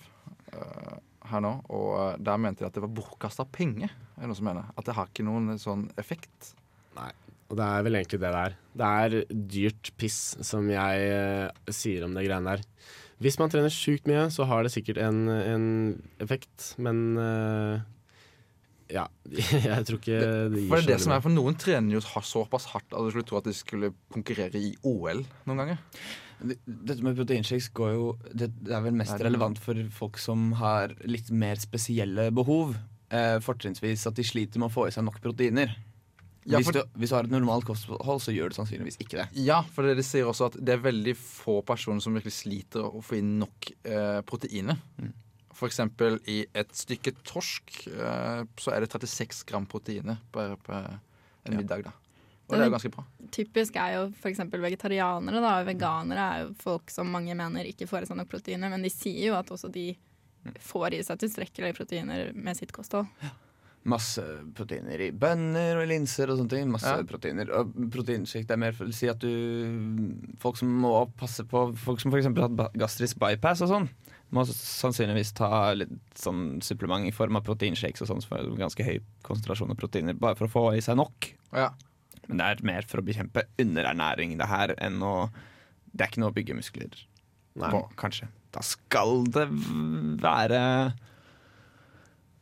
eh, her nå, og eh, der mente de at det var bortkasta penger. Er det noen som mener? At det har ikke noen sånn effekt. Nei. Og det er vel egentlig det det er. Det er dyrt piss, som jeg eh, sier om det greiene der. Hvis man trener sjukt mye, så har det sikkert en, en effekt, men eh, ja. Jeg tror ikke det gir For det er det som er, for Noen trener jo såpass hardt at du skulle tro at de skulle konkurrere i OL noen ganger. Det- Dette med proteinshakes går jo Det, det er vel mest Er relevant for folk som har litt mer spesielle behov. Eh, fortrinnsvis at de sliter med å få i seg nok proteiner. Ja, hvis, du, hvis du har et normalt kosthold, så gjør du sannsynligvis ikke det. Ja, for det sier også at det er veldig få personer som virkelig sliter å få inn nok eh, proteiner. Mm. For eksempel i et stykke torsk eh, så er det 36 gram proteiner per, per en Ja. middag. da. Og det er jo ganske bra. Typisk er jo f.eks. vegetarianere. da, og Veganere er jo folk som mange mener ikke får i seg nok proteiner, men de sier jo at også de får i seg tilstrekkelig proteiner med sitt kosthold. Masse proteiner i bønner og linser og sånne ting. Masse Ja. proteiner. Og proteinsjikt er mer for å si at du Folk som må passe på Folk som f.eks. har hatt gastrisk bypass og sånn, må sannsynligvis ta litt sånn supplement i form av proteinshakes og sånn, ganske høy konsentrasjon av proteiner, bare for å få i seg nok. Ja. Men det er mer for å bekjempe underernæring, det her, enn å Det er ikke noe å bygge muskler Nei. på, kanskje. da skal det være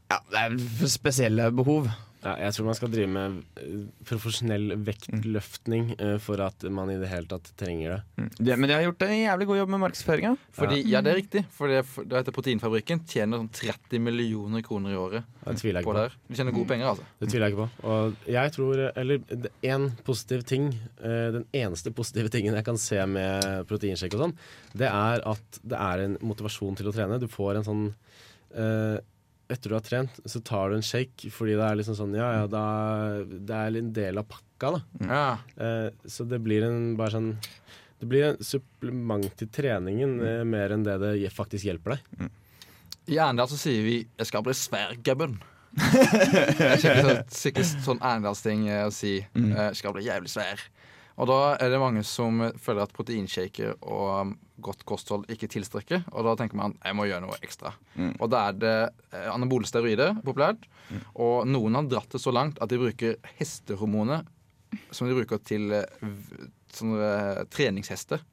Ja, det er spesielle behov. Ja, jeg tror man skal drive med eh, profesjonell vektløftning eh, for at man i det hele tatt trenger det. De, men de har gjort en jævlig god jobb med markedsføringa. Ja. ja, det er riktig. For det, det heter Proteinfabrikken tjener sånn 30 millioner kroner i året Det tviler jeg ikke det. på. her. De tjener gode penger, altså. Det tviler jeg ikke på. Og jeg tror, eller én positiv ting, eh, den eneste positive tingen jeg kan se med proteinsjekk og sånn, det er at det er en motivasjon til å trene. Du får en sånn eh, Etter du har trent, så tar du en shake fordi det er liksom sånn Ja, ja, da, det er en del av pakka, da. Ja. Eh, så det blir en bare sånn Det blir en supplement til treningen eh, mer enn det det faktisk hjelper deg. I Arendal så sier vi 'jeg skal bli svær, gubben'. det er sikkert, sikkert sånn arendalsting eh, å si. Mm. eh, 'Jeg skal bli jævlig svær'. Og da er det mange som føler at proteinshaker og um, godt kosthold ikke tilstrekker. Og da tenker man jeg må gjøre noe ekstra. Mm. Og da er det eh, anabole steroider populært. Og noen har dratt det så langt at de bruker hestehormoner som de bruker til eh, sånne eh, treningshester.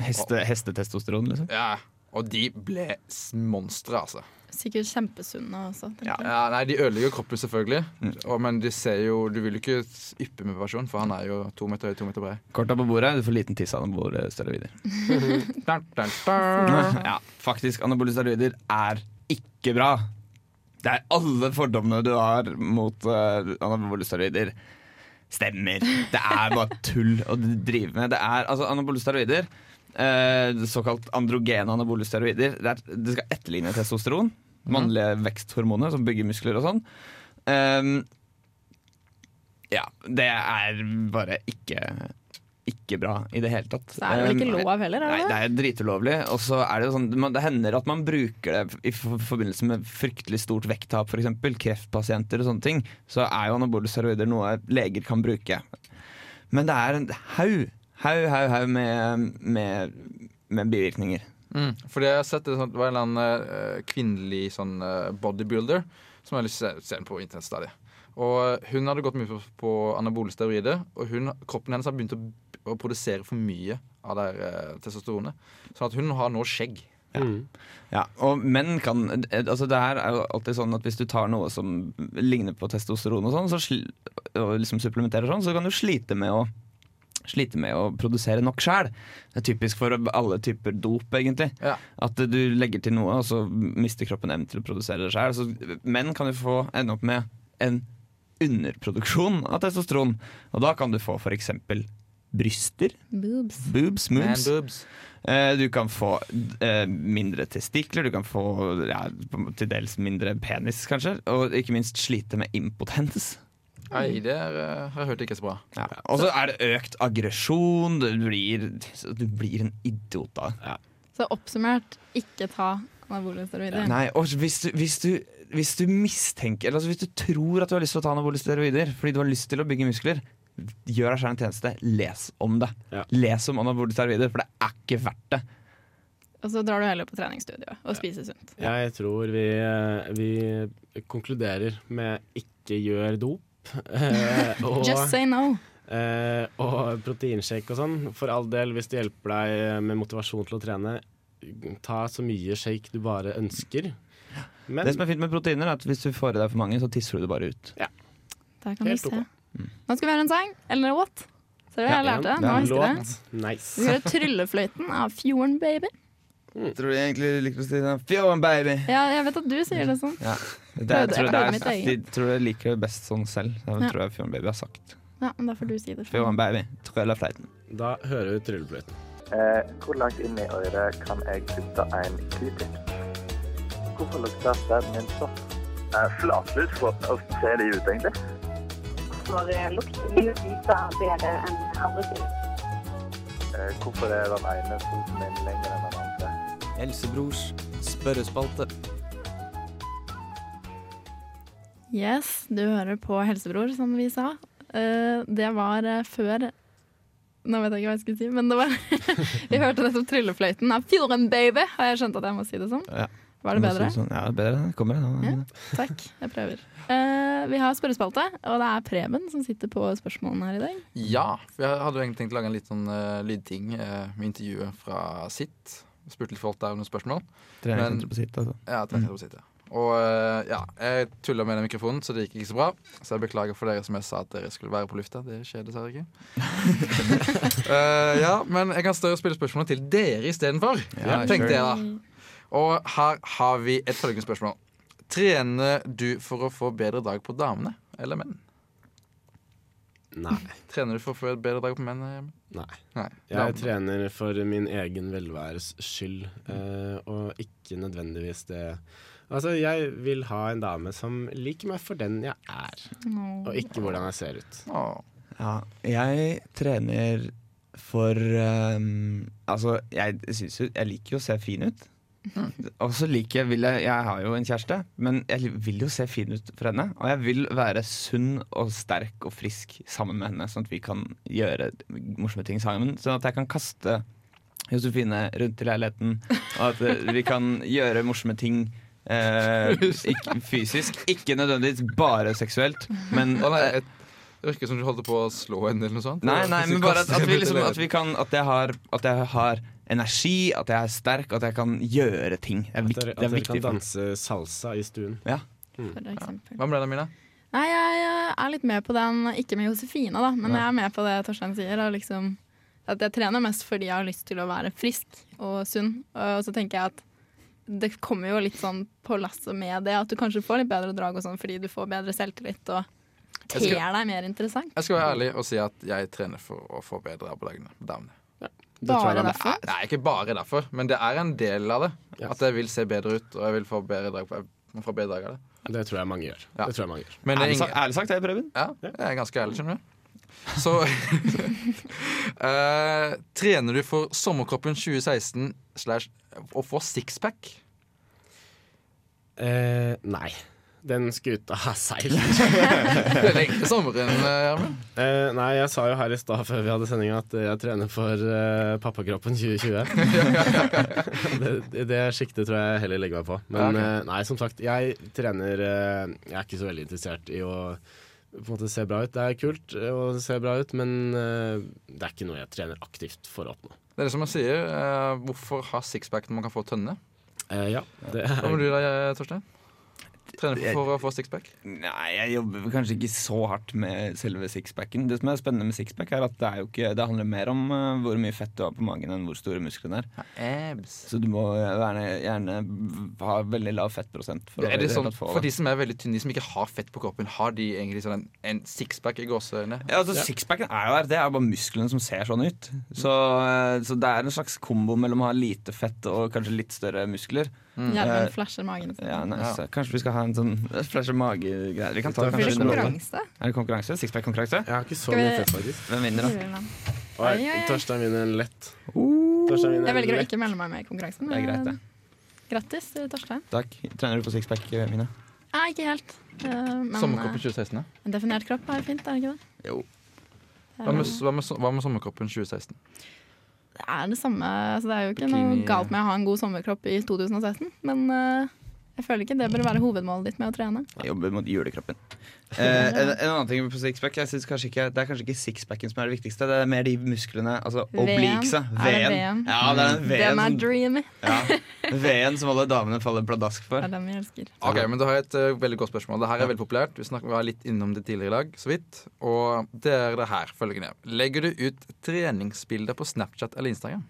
Heste, hestetestosteron, liksom. Ja, og de ble monstre, altså. Sikkert kjempesunne også. Ja. Ja, nei, De ødelegger kroppen, selvfølgelig. Mm. Og, men de ser jo, du vil jo ikke yppe med personen, for han er jo to meter høy, to meter bred. Korta på bordet, du får liten tiss av anabole steroider. Dun, dun. Ja, faktisk, anabole steroider er ikke bra. Det er alle fordommene du har mot uh, anabole steroider. Stemmer. Det er bare tull å drive med. Det er altså anabole steroider. Eh, såkalt androgene anabole steroider. Det, er, det skal etterligne testosteron. Mannlige veksthormoner som bygger muskler og sånn. Um, ja, det er bare ikke ikke bra i det hele tatt. Så er det vel ikke Um, lov heller, er det Nei, det? er dritulovlig. Og så er det jo sånn Det hender at man bruker det i forbindelse med fryktelig stort vekttap, f.eks. Kreftpasienter og sånne ting. Så er jo anabole steroider noe leger kan bruke. Men det er en haug, haug, haug, haug med, med, med bivirkninger. Mm. Fordi jeg har sett det, sånn, det var en eller annen eh, kvinnelig sånn, eh, bodybuilder som jeg har lyst til å se den på internett stadig. Og hun hadde gått mye på, på anabole steroider, og hun, kroppen hennes har begynt å, å produsere for mye av det eh, testosteronet. Sånn at hun har nå skjegg. Mm. Ja, og menn kan altså Det her er jo alltid sånn at hvis du tar noe som ligner på testosteron og sånn, så sli, og liksom supplementerer sånn, så kan du slite med å Slite med å produsere nok sjæl. Det er typisk for alle typer dop, egentlig. Ja. At du legger til noe, og så mister kroppen evnen til å produsere det sjæl. Så menn kan jo få ende opp med en underproduksjon av testosteron. Og da kan du få f.eks. bryster. Boobs. Boobs, moobs. boobs. Eh, Du kan få eh, mindre testikler, du kan få ja, til dels mindre penis, kanskje. Og ikke minst slite med impotens. Nei, det er, eh, har jeg hørt ikke så bra. Ja. Og så er det økt aggresjon. Du blir, du blir en idiot da. Så oppsummert, ikke ta anabole steroider. Nei, og hvis du, hvis du, hvis du mistenker Eller altså hvis du tror at du har lyst til å ta anabole steroider fordi du har lyst til å bygge muskler, gjør deg selv en tjeneste. Les om det. Ja. Les om anabole steroider, for det er ikke verdt det. Og så drar du heller på treningsstudio og spiser sunt. Jeg tror vi, eh, vi konkluderer med ikke gjør dop. Eh, og, Just say no. eh, og proteinshake og sånn. For all del, hvis det hjelper deg med motivasjon til å trene, ta så mye shake du bare ønsker. Men Det som er fint med proteiner, er at hvis du får i deg for mange, så tisser du det bare ut. Ja. Der kan Helt du se. ok. Nå skal vi høre en sang, eller what? Ser du, jeg Ja, lærte det. Nå husker jeg det. Nice. Vi hører 'Tryllefløyten' av Fjorden Baby. Tror du egentlig liker å si sånn Fjorden, baby! Ja, jeg vet at du sier det sånn. Ja. Det, jeg tror, det er, de tror jeg liker det best sånn selv. Det Ja. tror jeg Fjorden Baby har sagt. Ja, men da får du si det. Fjorden Baby, tryllefløyten. Da hører vi tryllefløyten. Eh, hvor langt inn i øret kan jeg putte en q-tip? Hvorfor lukter stedet min sopp? Eh, Flatlus, hvordan ser de ut egentlig? For eh, lukter mye lysere bedre enn andre ting. Eh, hvorfor er den ene foten min lenger enn den andre? Helsebrors spørrespalte. Yes, du hører på Helsebror, som vi sa. Eh, det var eh, før Nå vet jeg ikke hva jeg skulle si, men det var Vi hørte nettopp Tryllefløyten av Fjorden Baby. Har jeg skjønt at jeg må si det sånn? Ja. Var det bedre? Sånn, ja, bedre. Kommer det. Ja. Takk, jeg prøver. Eh, vi har spørrespalte, og det er Preben som sitter på spørsmålene her i dag. Ja, for jeg hadde jo egentlig tenkt å lage en litt sånn uh, lydting uh, med intervjuet fra sitt. Spurte litt folk der om noen spørsmål. Men, på sitt, altså. Ja, treningssenteret på sitt, ja. Og eh, ja, jeg tulla med den mikrofonen, så det gikk ikke så bra. Så jeg beklager for dere som jeg sa at dere skulle være på lufta. Det skjer dessverre ikke. uh, ja, men jeg kan større spille spørsmålet til dere istedenfor. Ja, tenkte jeg da. Og her har vi et følgende spørsmål. Trener du for å få bedre dag på damene eller menn? Nei. Trener du for å få bedre dag på menn? Nei. Nei. Jeg trener for min egen velværes skyld, uh, og ikke nødvendigvis det Altså, jeg vil ha en dame som liker meg for den jeg er, og ikke hvordan jeg ser ut. Ja, jeg trener for um, Altså, jeg syns jo Jeg liker jo å se fin ut. Og så liker jeg vil jeg Jeg har jo en kjæreste, men jeg vil jo se fin ut for henne. Og jeg vil være sunn og sterk og frisk sammen med henne, sånn at vi kan gjøre morsomme ting sammen. Sånn at jeg kan kaste Josefine rundt i leiligheten, og at vi kan gjøre morsomme ting. Eh, ikke, fysisk. Ikke nødvendigvis bare seksuelt, men Å, nei, et- det virker som du holdt på å slå henne eller noe sånt. Nei, nei, men bare at, at, vi liksom, at vi kan At jeg har, at jeg har energi, at jeg er sterk, at jeg kan gjøre ting. Det er, At viktig, dere, det er at dere viktig kan for meg. danse salsa i stuen. Ja. For eksempel. Hva med deg, Mina? Nei, jeg eh, er litt med på den, ikke med Josefine, da, men Nei. jeg er med på det Torstein sier. Og liksom, at jeg trener mest fordi jeg har lyst til å være frisk og sunn. Og så tenker jeg at det kommer jo litt sånn på lasset med det, at du kanskje får litt bedre drag og sånn fordi du får bedre selvtillit og ter skal- deg mer interessant. Jeg skal være ærlig og si at jeg trener for å få bedre på dagene. på damene. Det tror Bare derfor? Er. Nei, ikke bare derfor, men det er en del av det. Yes. At jeg vil se bedre ut, og jeg vil få bedre drag. jeg får bedre drag av det. Det tror jeg mange gjør. Ja. Det tror jeg mange gjør. Men det er Ærlig, sagt, ærlig sagt, jeg, Preben. ja, jeg er ganske ærlig, skjønner du. Så uh, Trener du for Sommerkroppen 2016 slash å få sixpack? Eh, nei. Den skuta har seilt. Er lenge sommeren, eh, Gjermund. Uh, nei, jeg sa jo her i stad før vi hadde sendinga at jeg trener for uh, Pappakroppen 2020. det, det- sjiktet tror jeg heller legger meg på. Men Ja, eh, nei, som sagt, jeg trener eh, Jeg er ikke så veldig interessert i å på en måte se bra ut. Det er kult eh, å se bra ut, men eh, det er ikke noe jeg trener aktivt for å oppnå. Det er det som jeg sier. eh, hvorfor ha sixpack når man kan få tønne? Eh, ja, det Hva er med du da, Torstein? Trener for, for å få sixpack? Nei, jeg jobber kanskje ikke så hardt med selve sixpacken. Det som er spennende med sixpack, er at det, er jo ikke, det handler mer om eh, hvor mye fett du har på magen, enn hvor store musklene er. Abs. Så du må gjerne, gjerne ha veldig lav fettprosent. For, Er det sånn, få for de som er veldig tynne, de som ikke har fett på kroppen, har de egentlig sånn en, en sixpack i gåseøynene? Ja, altså Sixpacken er jo der. Det er bare musklene som ser sånn ut. Så, eh, så det er en slags kombo mellom å ha lite fett og kanskje litt større muskler. Gjermund Eh, flasher magen. Ja. Kanskje vi skal ha en sånn flasher mage-greie. Vi kan ta Blir det kanskje en konkurranse? Er det konkurranse? Sixpack-konkurranse? Jeg har ikke så mye fett, faktisk. Hvem vinner, da? Oi. Torstein vinner en lett. Torstein vinner Jeg velger å ikke melde meg med i konkurransen. Det er greit, det. Grattis, Torstein. Takk. Trener du på sixpack, Mina? Nei, ikke helt. Eh, Men Sommerkroppen eh, 2016, ja. en definert kropp er fint, er det ikke det? Jo. Hva med, hva med, hva med sommerkroppen 2016? Det er det samme. Så det er jo ikke Bikini- noe galt med å ha en god sommerkropp i 2016, men eh, jeg føler ikke det bør være hovedmålet ditt med å trene. Jeg jobber mot julekroppen. Eh, en, en annen ting på sixpack jeg synes kanskje ikke, Det er kanskje ikke sixpacken som er det viktigste. Det er mer de musklene. Altså obliquesa. Veden? Ja, det er den V-en dreamy. som, ja, som alle damene faller pladask Det er dem jeg elsker. Ok, men Du har et uh, veldig godt spørsmål. Det her er veldig populært. Vi, snakker, vi var litt innom det tidligere i dag, så vidt. Og det er det her følgende. Legger du ut treningsbilder på Snapchat eller Instagram?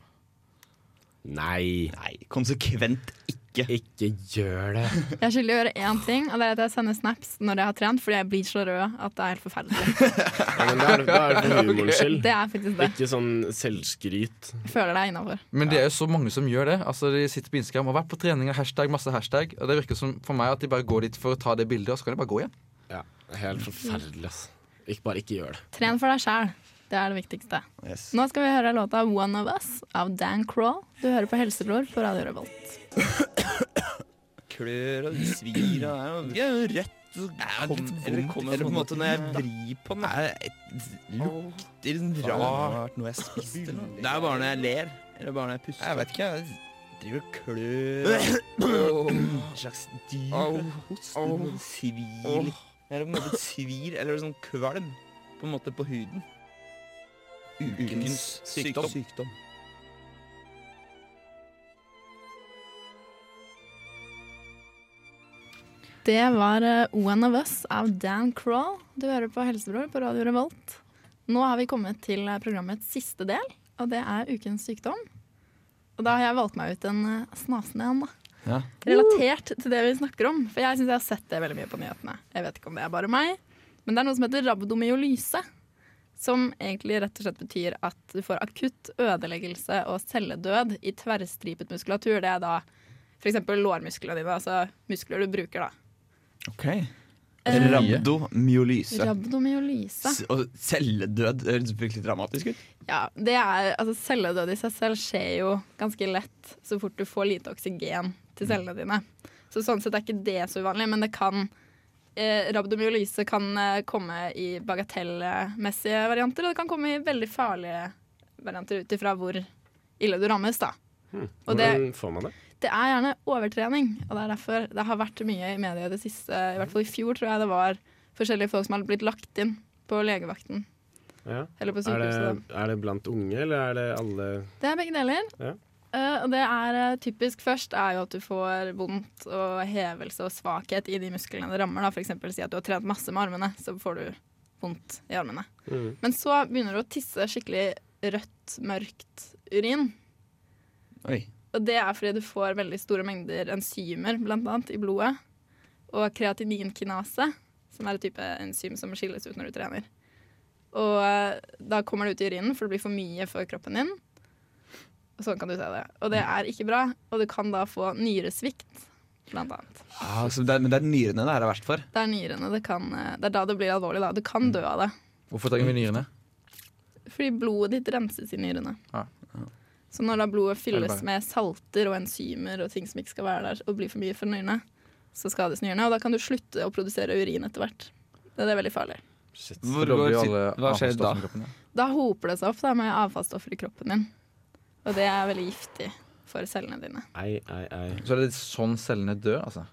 Nei, Nei, konsekvent ikke. ikke gjør det. Jeg er skyldig å gjøre én ting, og det er at jeg sender snaps når jeg har trent, fordi jeg blir så rød at det er helt forferdelig. Ja, men er det er for humorens skyld. Det er faktisk det. Ikke sånn selvskryt. Jeg føler deg innafor. Men det er jo så mange som gjør det. Altså De sitter på Instagram og har vært på trening, og hashtag, masse hashtag. Og det virker som for meg at de bare går dit for å ta det bildet, og så kan de bare gå igjen. Ja, helt forferdelig, altså. Ikke bare ikke gjør det. Tren for deg sjæl. Det er det viktigste. Yes. Nå skal vi høre låta 'One of Us' av Dan Crawl. Du hører på Helsebror på Radio Revolt. Klør og svir og er jo- det er jo rødt. og Kom, eller, eller på en måte når jeg vrir på den, er det lukter sånn rart noe jeg spiste. Det er bare når jeg ler. Eller bare når jeg puster. Jeg vet ikke. Jeg driver og klør. En slags dyr. Hoster. Svir. Eller på en måte svir, eller sånn kvalm. På en måte på huden. Ukens sykdom. sykdom. Det var eh, One of Us av Dan Crawl. Du hører på Helsebror på Radio Revolt. Nå har vi kommet til eh, programmets siste del, og det er Ukens sykdom. Og da har jeg valgt meg ut en eh, snasende en. Ja. Relatert til det vi snakker om. For jeg syns jeg har sett det veldig mye på nyhetene. Jeg vet ikke om det er bare meg, men det er noe som heter rabdomyolyse. Som egentlig rett og slett betyr at du får akutt ødeleggelse og celledød i tverrstripet muskulatur. Det er da f.eks. lårmusklene dine, altså muskler du bruker, da. Ok. Eh, Rabdomyolyse. Rabdomyolyse. Og celledød det høres fryktelig dramatisk ut. Ja, det er, altså Celledød i seg selv skjer jo ganske lett så fort du får lite oksygen til cellene dine. Så sånn sett er ikke det så uvanlig, men det kan eh, Rabdomyolyse kan eh, komme i bagatellmessige varianter, og det kan komme i veldig farlige varianter ut ifra hvor ille du rammes, da. Hmm. Og det- Hvordan får man det? Det er gjerne overtrening, og det er derfor det har vært mye i media i det siste. I hvert fall i fjor tror jeg det var forskjellige folk som hadde blitt lagt inn på legevakten. Ja. Eller på Er det, er det blant unge, eller er det alle Det er begge deler. Ja. Eh, og det er eh, typisk først er jo at du får vondt og hevelse og svakhet i de musklene det rammer. F.eks. Si at du har trent masse med armene, så får du vondt i armene. Mm. Men så begynner du å tisse skikkelig rødt, mørkt urin. Oi. Og det er fordi du får veldig store mengder enzymer blant annet i blodet. Og kreatininkinase, som er et type enzym som skilles ut når du trener. Og eh, da kommer det ut i urinen, for det blir for mye for kroppen din. Sånn kan du se det. Og det er ikke bra, og du kan da få nyresvikt, blant annet. Ah, så det er, men det er nyrene det er verst for. Det er nyrene. Det, kan, eh, det er da det blir alvorlig. Da. Du kan dø av det. Hvorfor trenger vi nyrene? Fordi blodet ditt renses i nyrene. Ja. Så når da blodet fylles med salter og enzymer og ting som ikke skal være der, og blir for mye for nyrene, så skades nyrene. Og da kan du slutte å produsere urin etter hvert. Det er veldig farlig. Hvor går, hva skjer da? Da hoper det seg opp da, med avfallsstoffer i kroppen din. Og det er veldig giftig for cellene dine. Ei, ei, ei. Så er det sånn cellene dør, altså?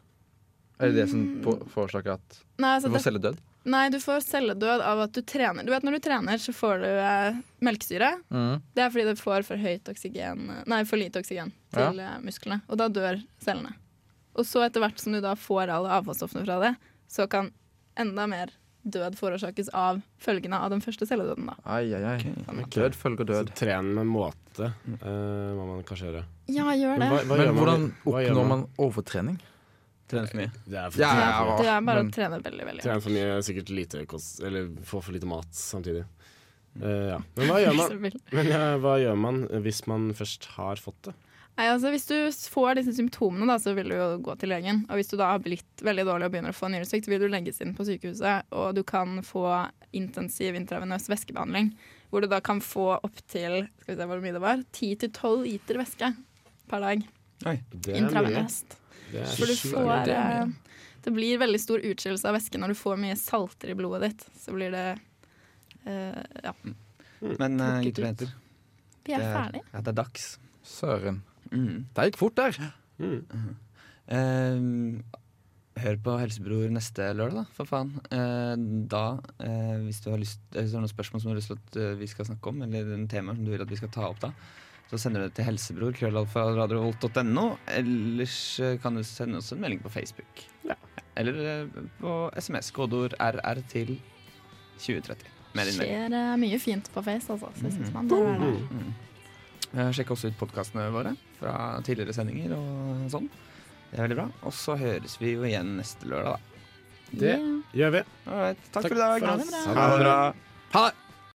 Er det det som på- forårsaker at Nei, du altså, får celledød? nei, du får celledød av at du trener. Du vet Når du trener, så får du eh, melkesyre. Mm. Det er fordi det får for, høyt oksygen, nei, for lite oksygen til ja. musklene. Og da dør cellene. Og så etter hvert som du da får alle avfallsstoffene fra det, så kan enda mer død forårsakes av følgene av den første celledøden. da. Ai, ai, ai. Okay. Død følger død. Så tren med måte eh, må man kanskje gjøre. Ja, gjør Men det. hva, hva Men gjør hvordan oppnår man overtrening? Trene for mye. Det er for, Ja, Det ja, er, ja, det er bare men- å trene veldig, veldig Trene for mye, sikkert lite kost Eller få for lite mat samtidig. Uh, ja. Men hva gjør man. Men uh, hva gjør man hvis man først har fått det? Nei, altså Hvis du får disse symptomene, da, så vil du jo gå til legen. Og hvis du da har blitt veldig dårlig og begynner å få nyresvikt, vil du legges inn på sykehuset, og du kan få intensiv intravenøs væskebehandling. Hvor du da kan få opptil skal vi se hvor mye det var, 10-12 liter væske per dag. Oi. Intravenøst. Det For du får det eh, Det blir veldig stor utskillelse av væske når du får mye salter i blodet ditt. Så blir det uh, Ja, Men uh, gutter og jenter, vi er det er, ferdig. ja, det er dags. Søren. Mm. Det gikk fort der. Mm. Uh, hør på Helsebror neste lørdag, da, for faen. Uh, da, uh, hvis du har lyst Hvis du har noen spørsmål som du har lyst til at vi skal snakke om, eller en tema som du vil at vi skal ta opp da, så sender du det til helsebror, krøllalfa.radiovolt.no. Ellers kan du sende oss en melding på Facebook. Ja. Eller på SMS. Kodeord RR til 2030. Mer Det skjer mye fint på Face, altså. Så Mm. man det er det. Mm. Eh, Sjekk også ut podkastene våre fra tidligere sendinger og sånn. Det er veldig bra. Og så høres vi jo igjen neste lørdag, da. Det Yeah. gjør vi. Right. Takk, Takk for i dag. for bra. Ha det bra. Ha det!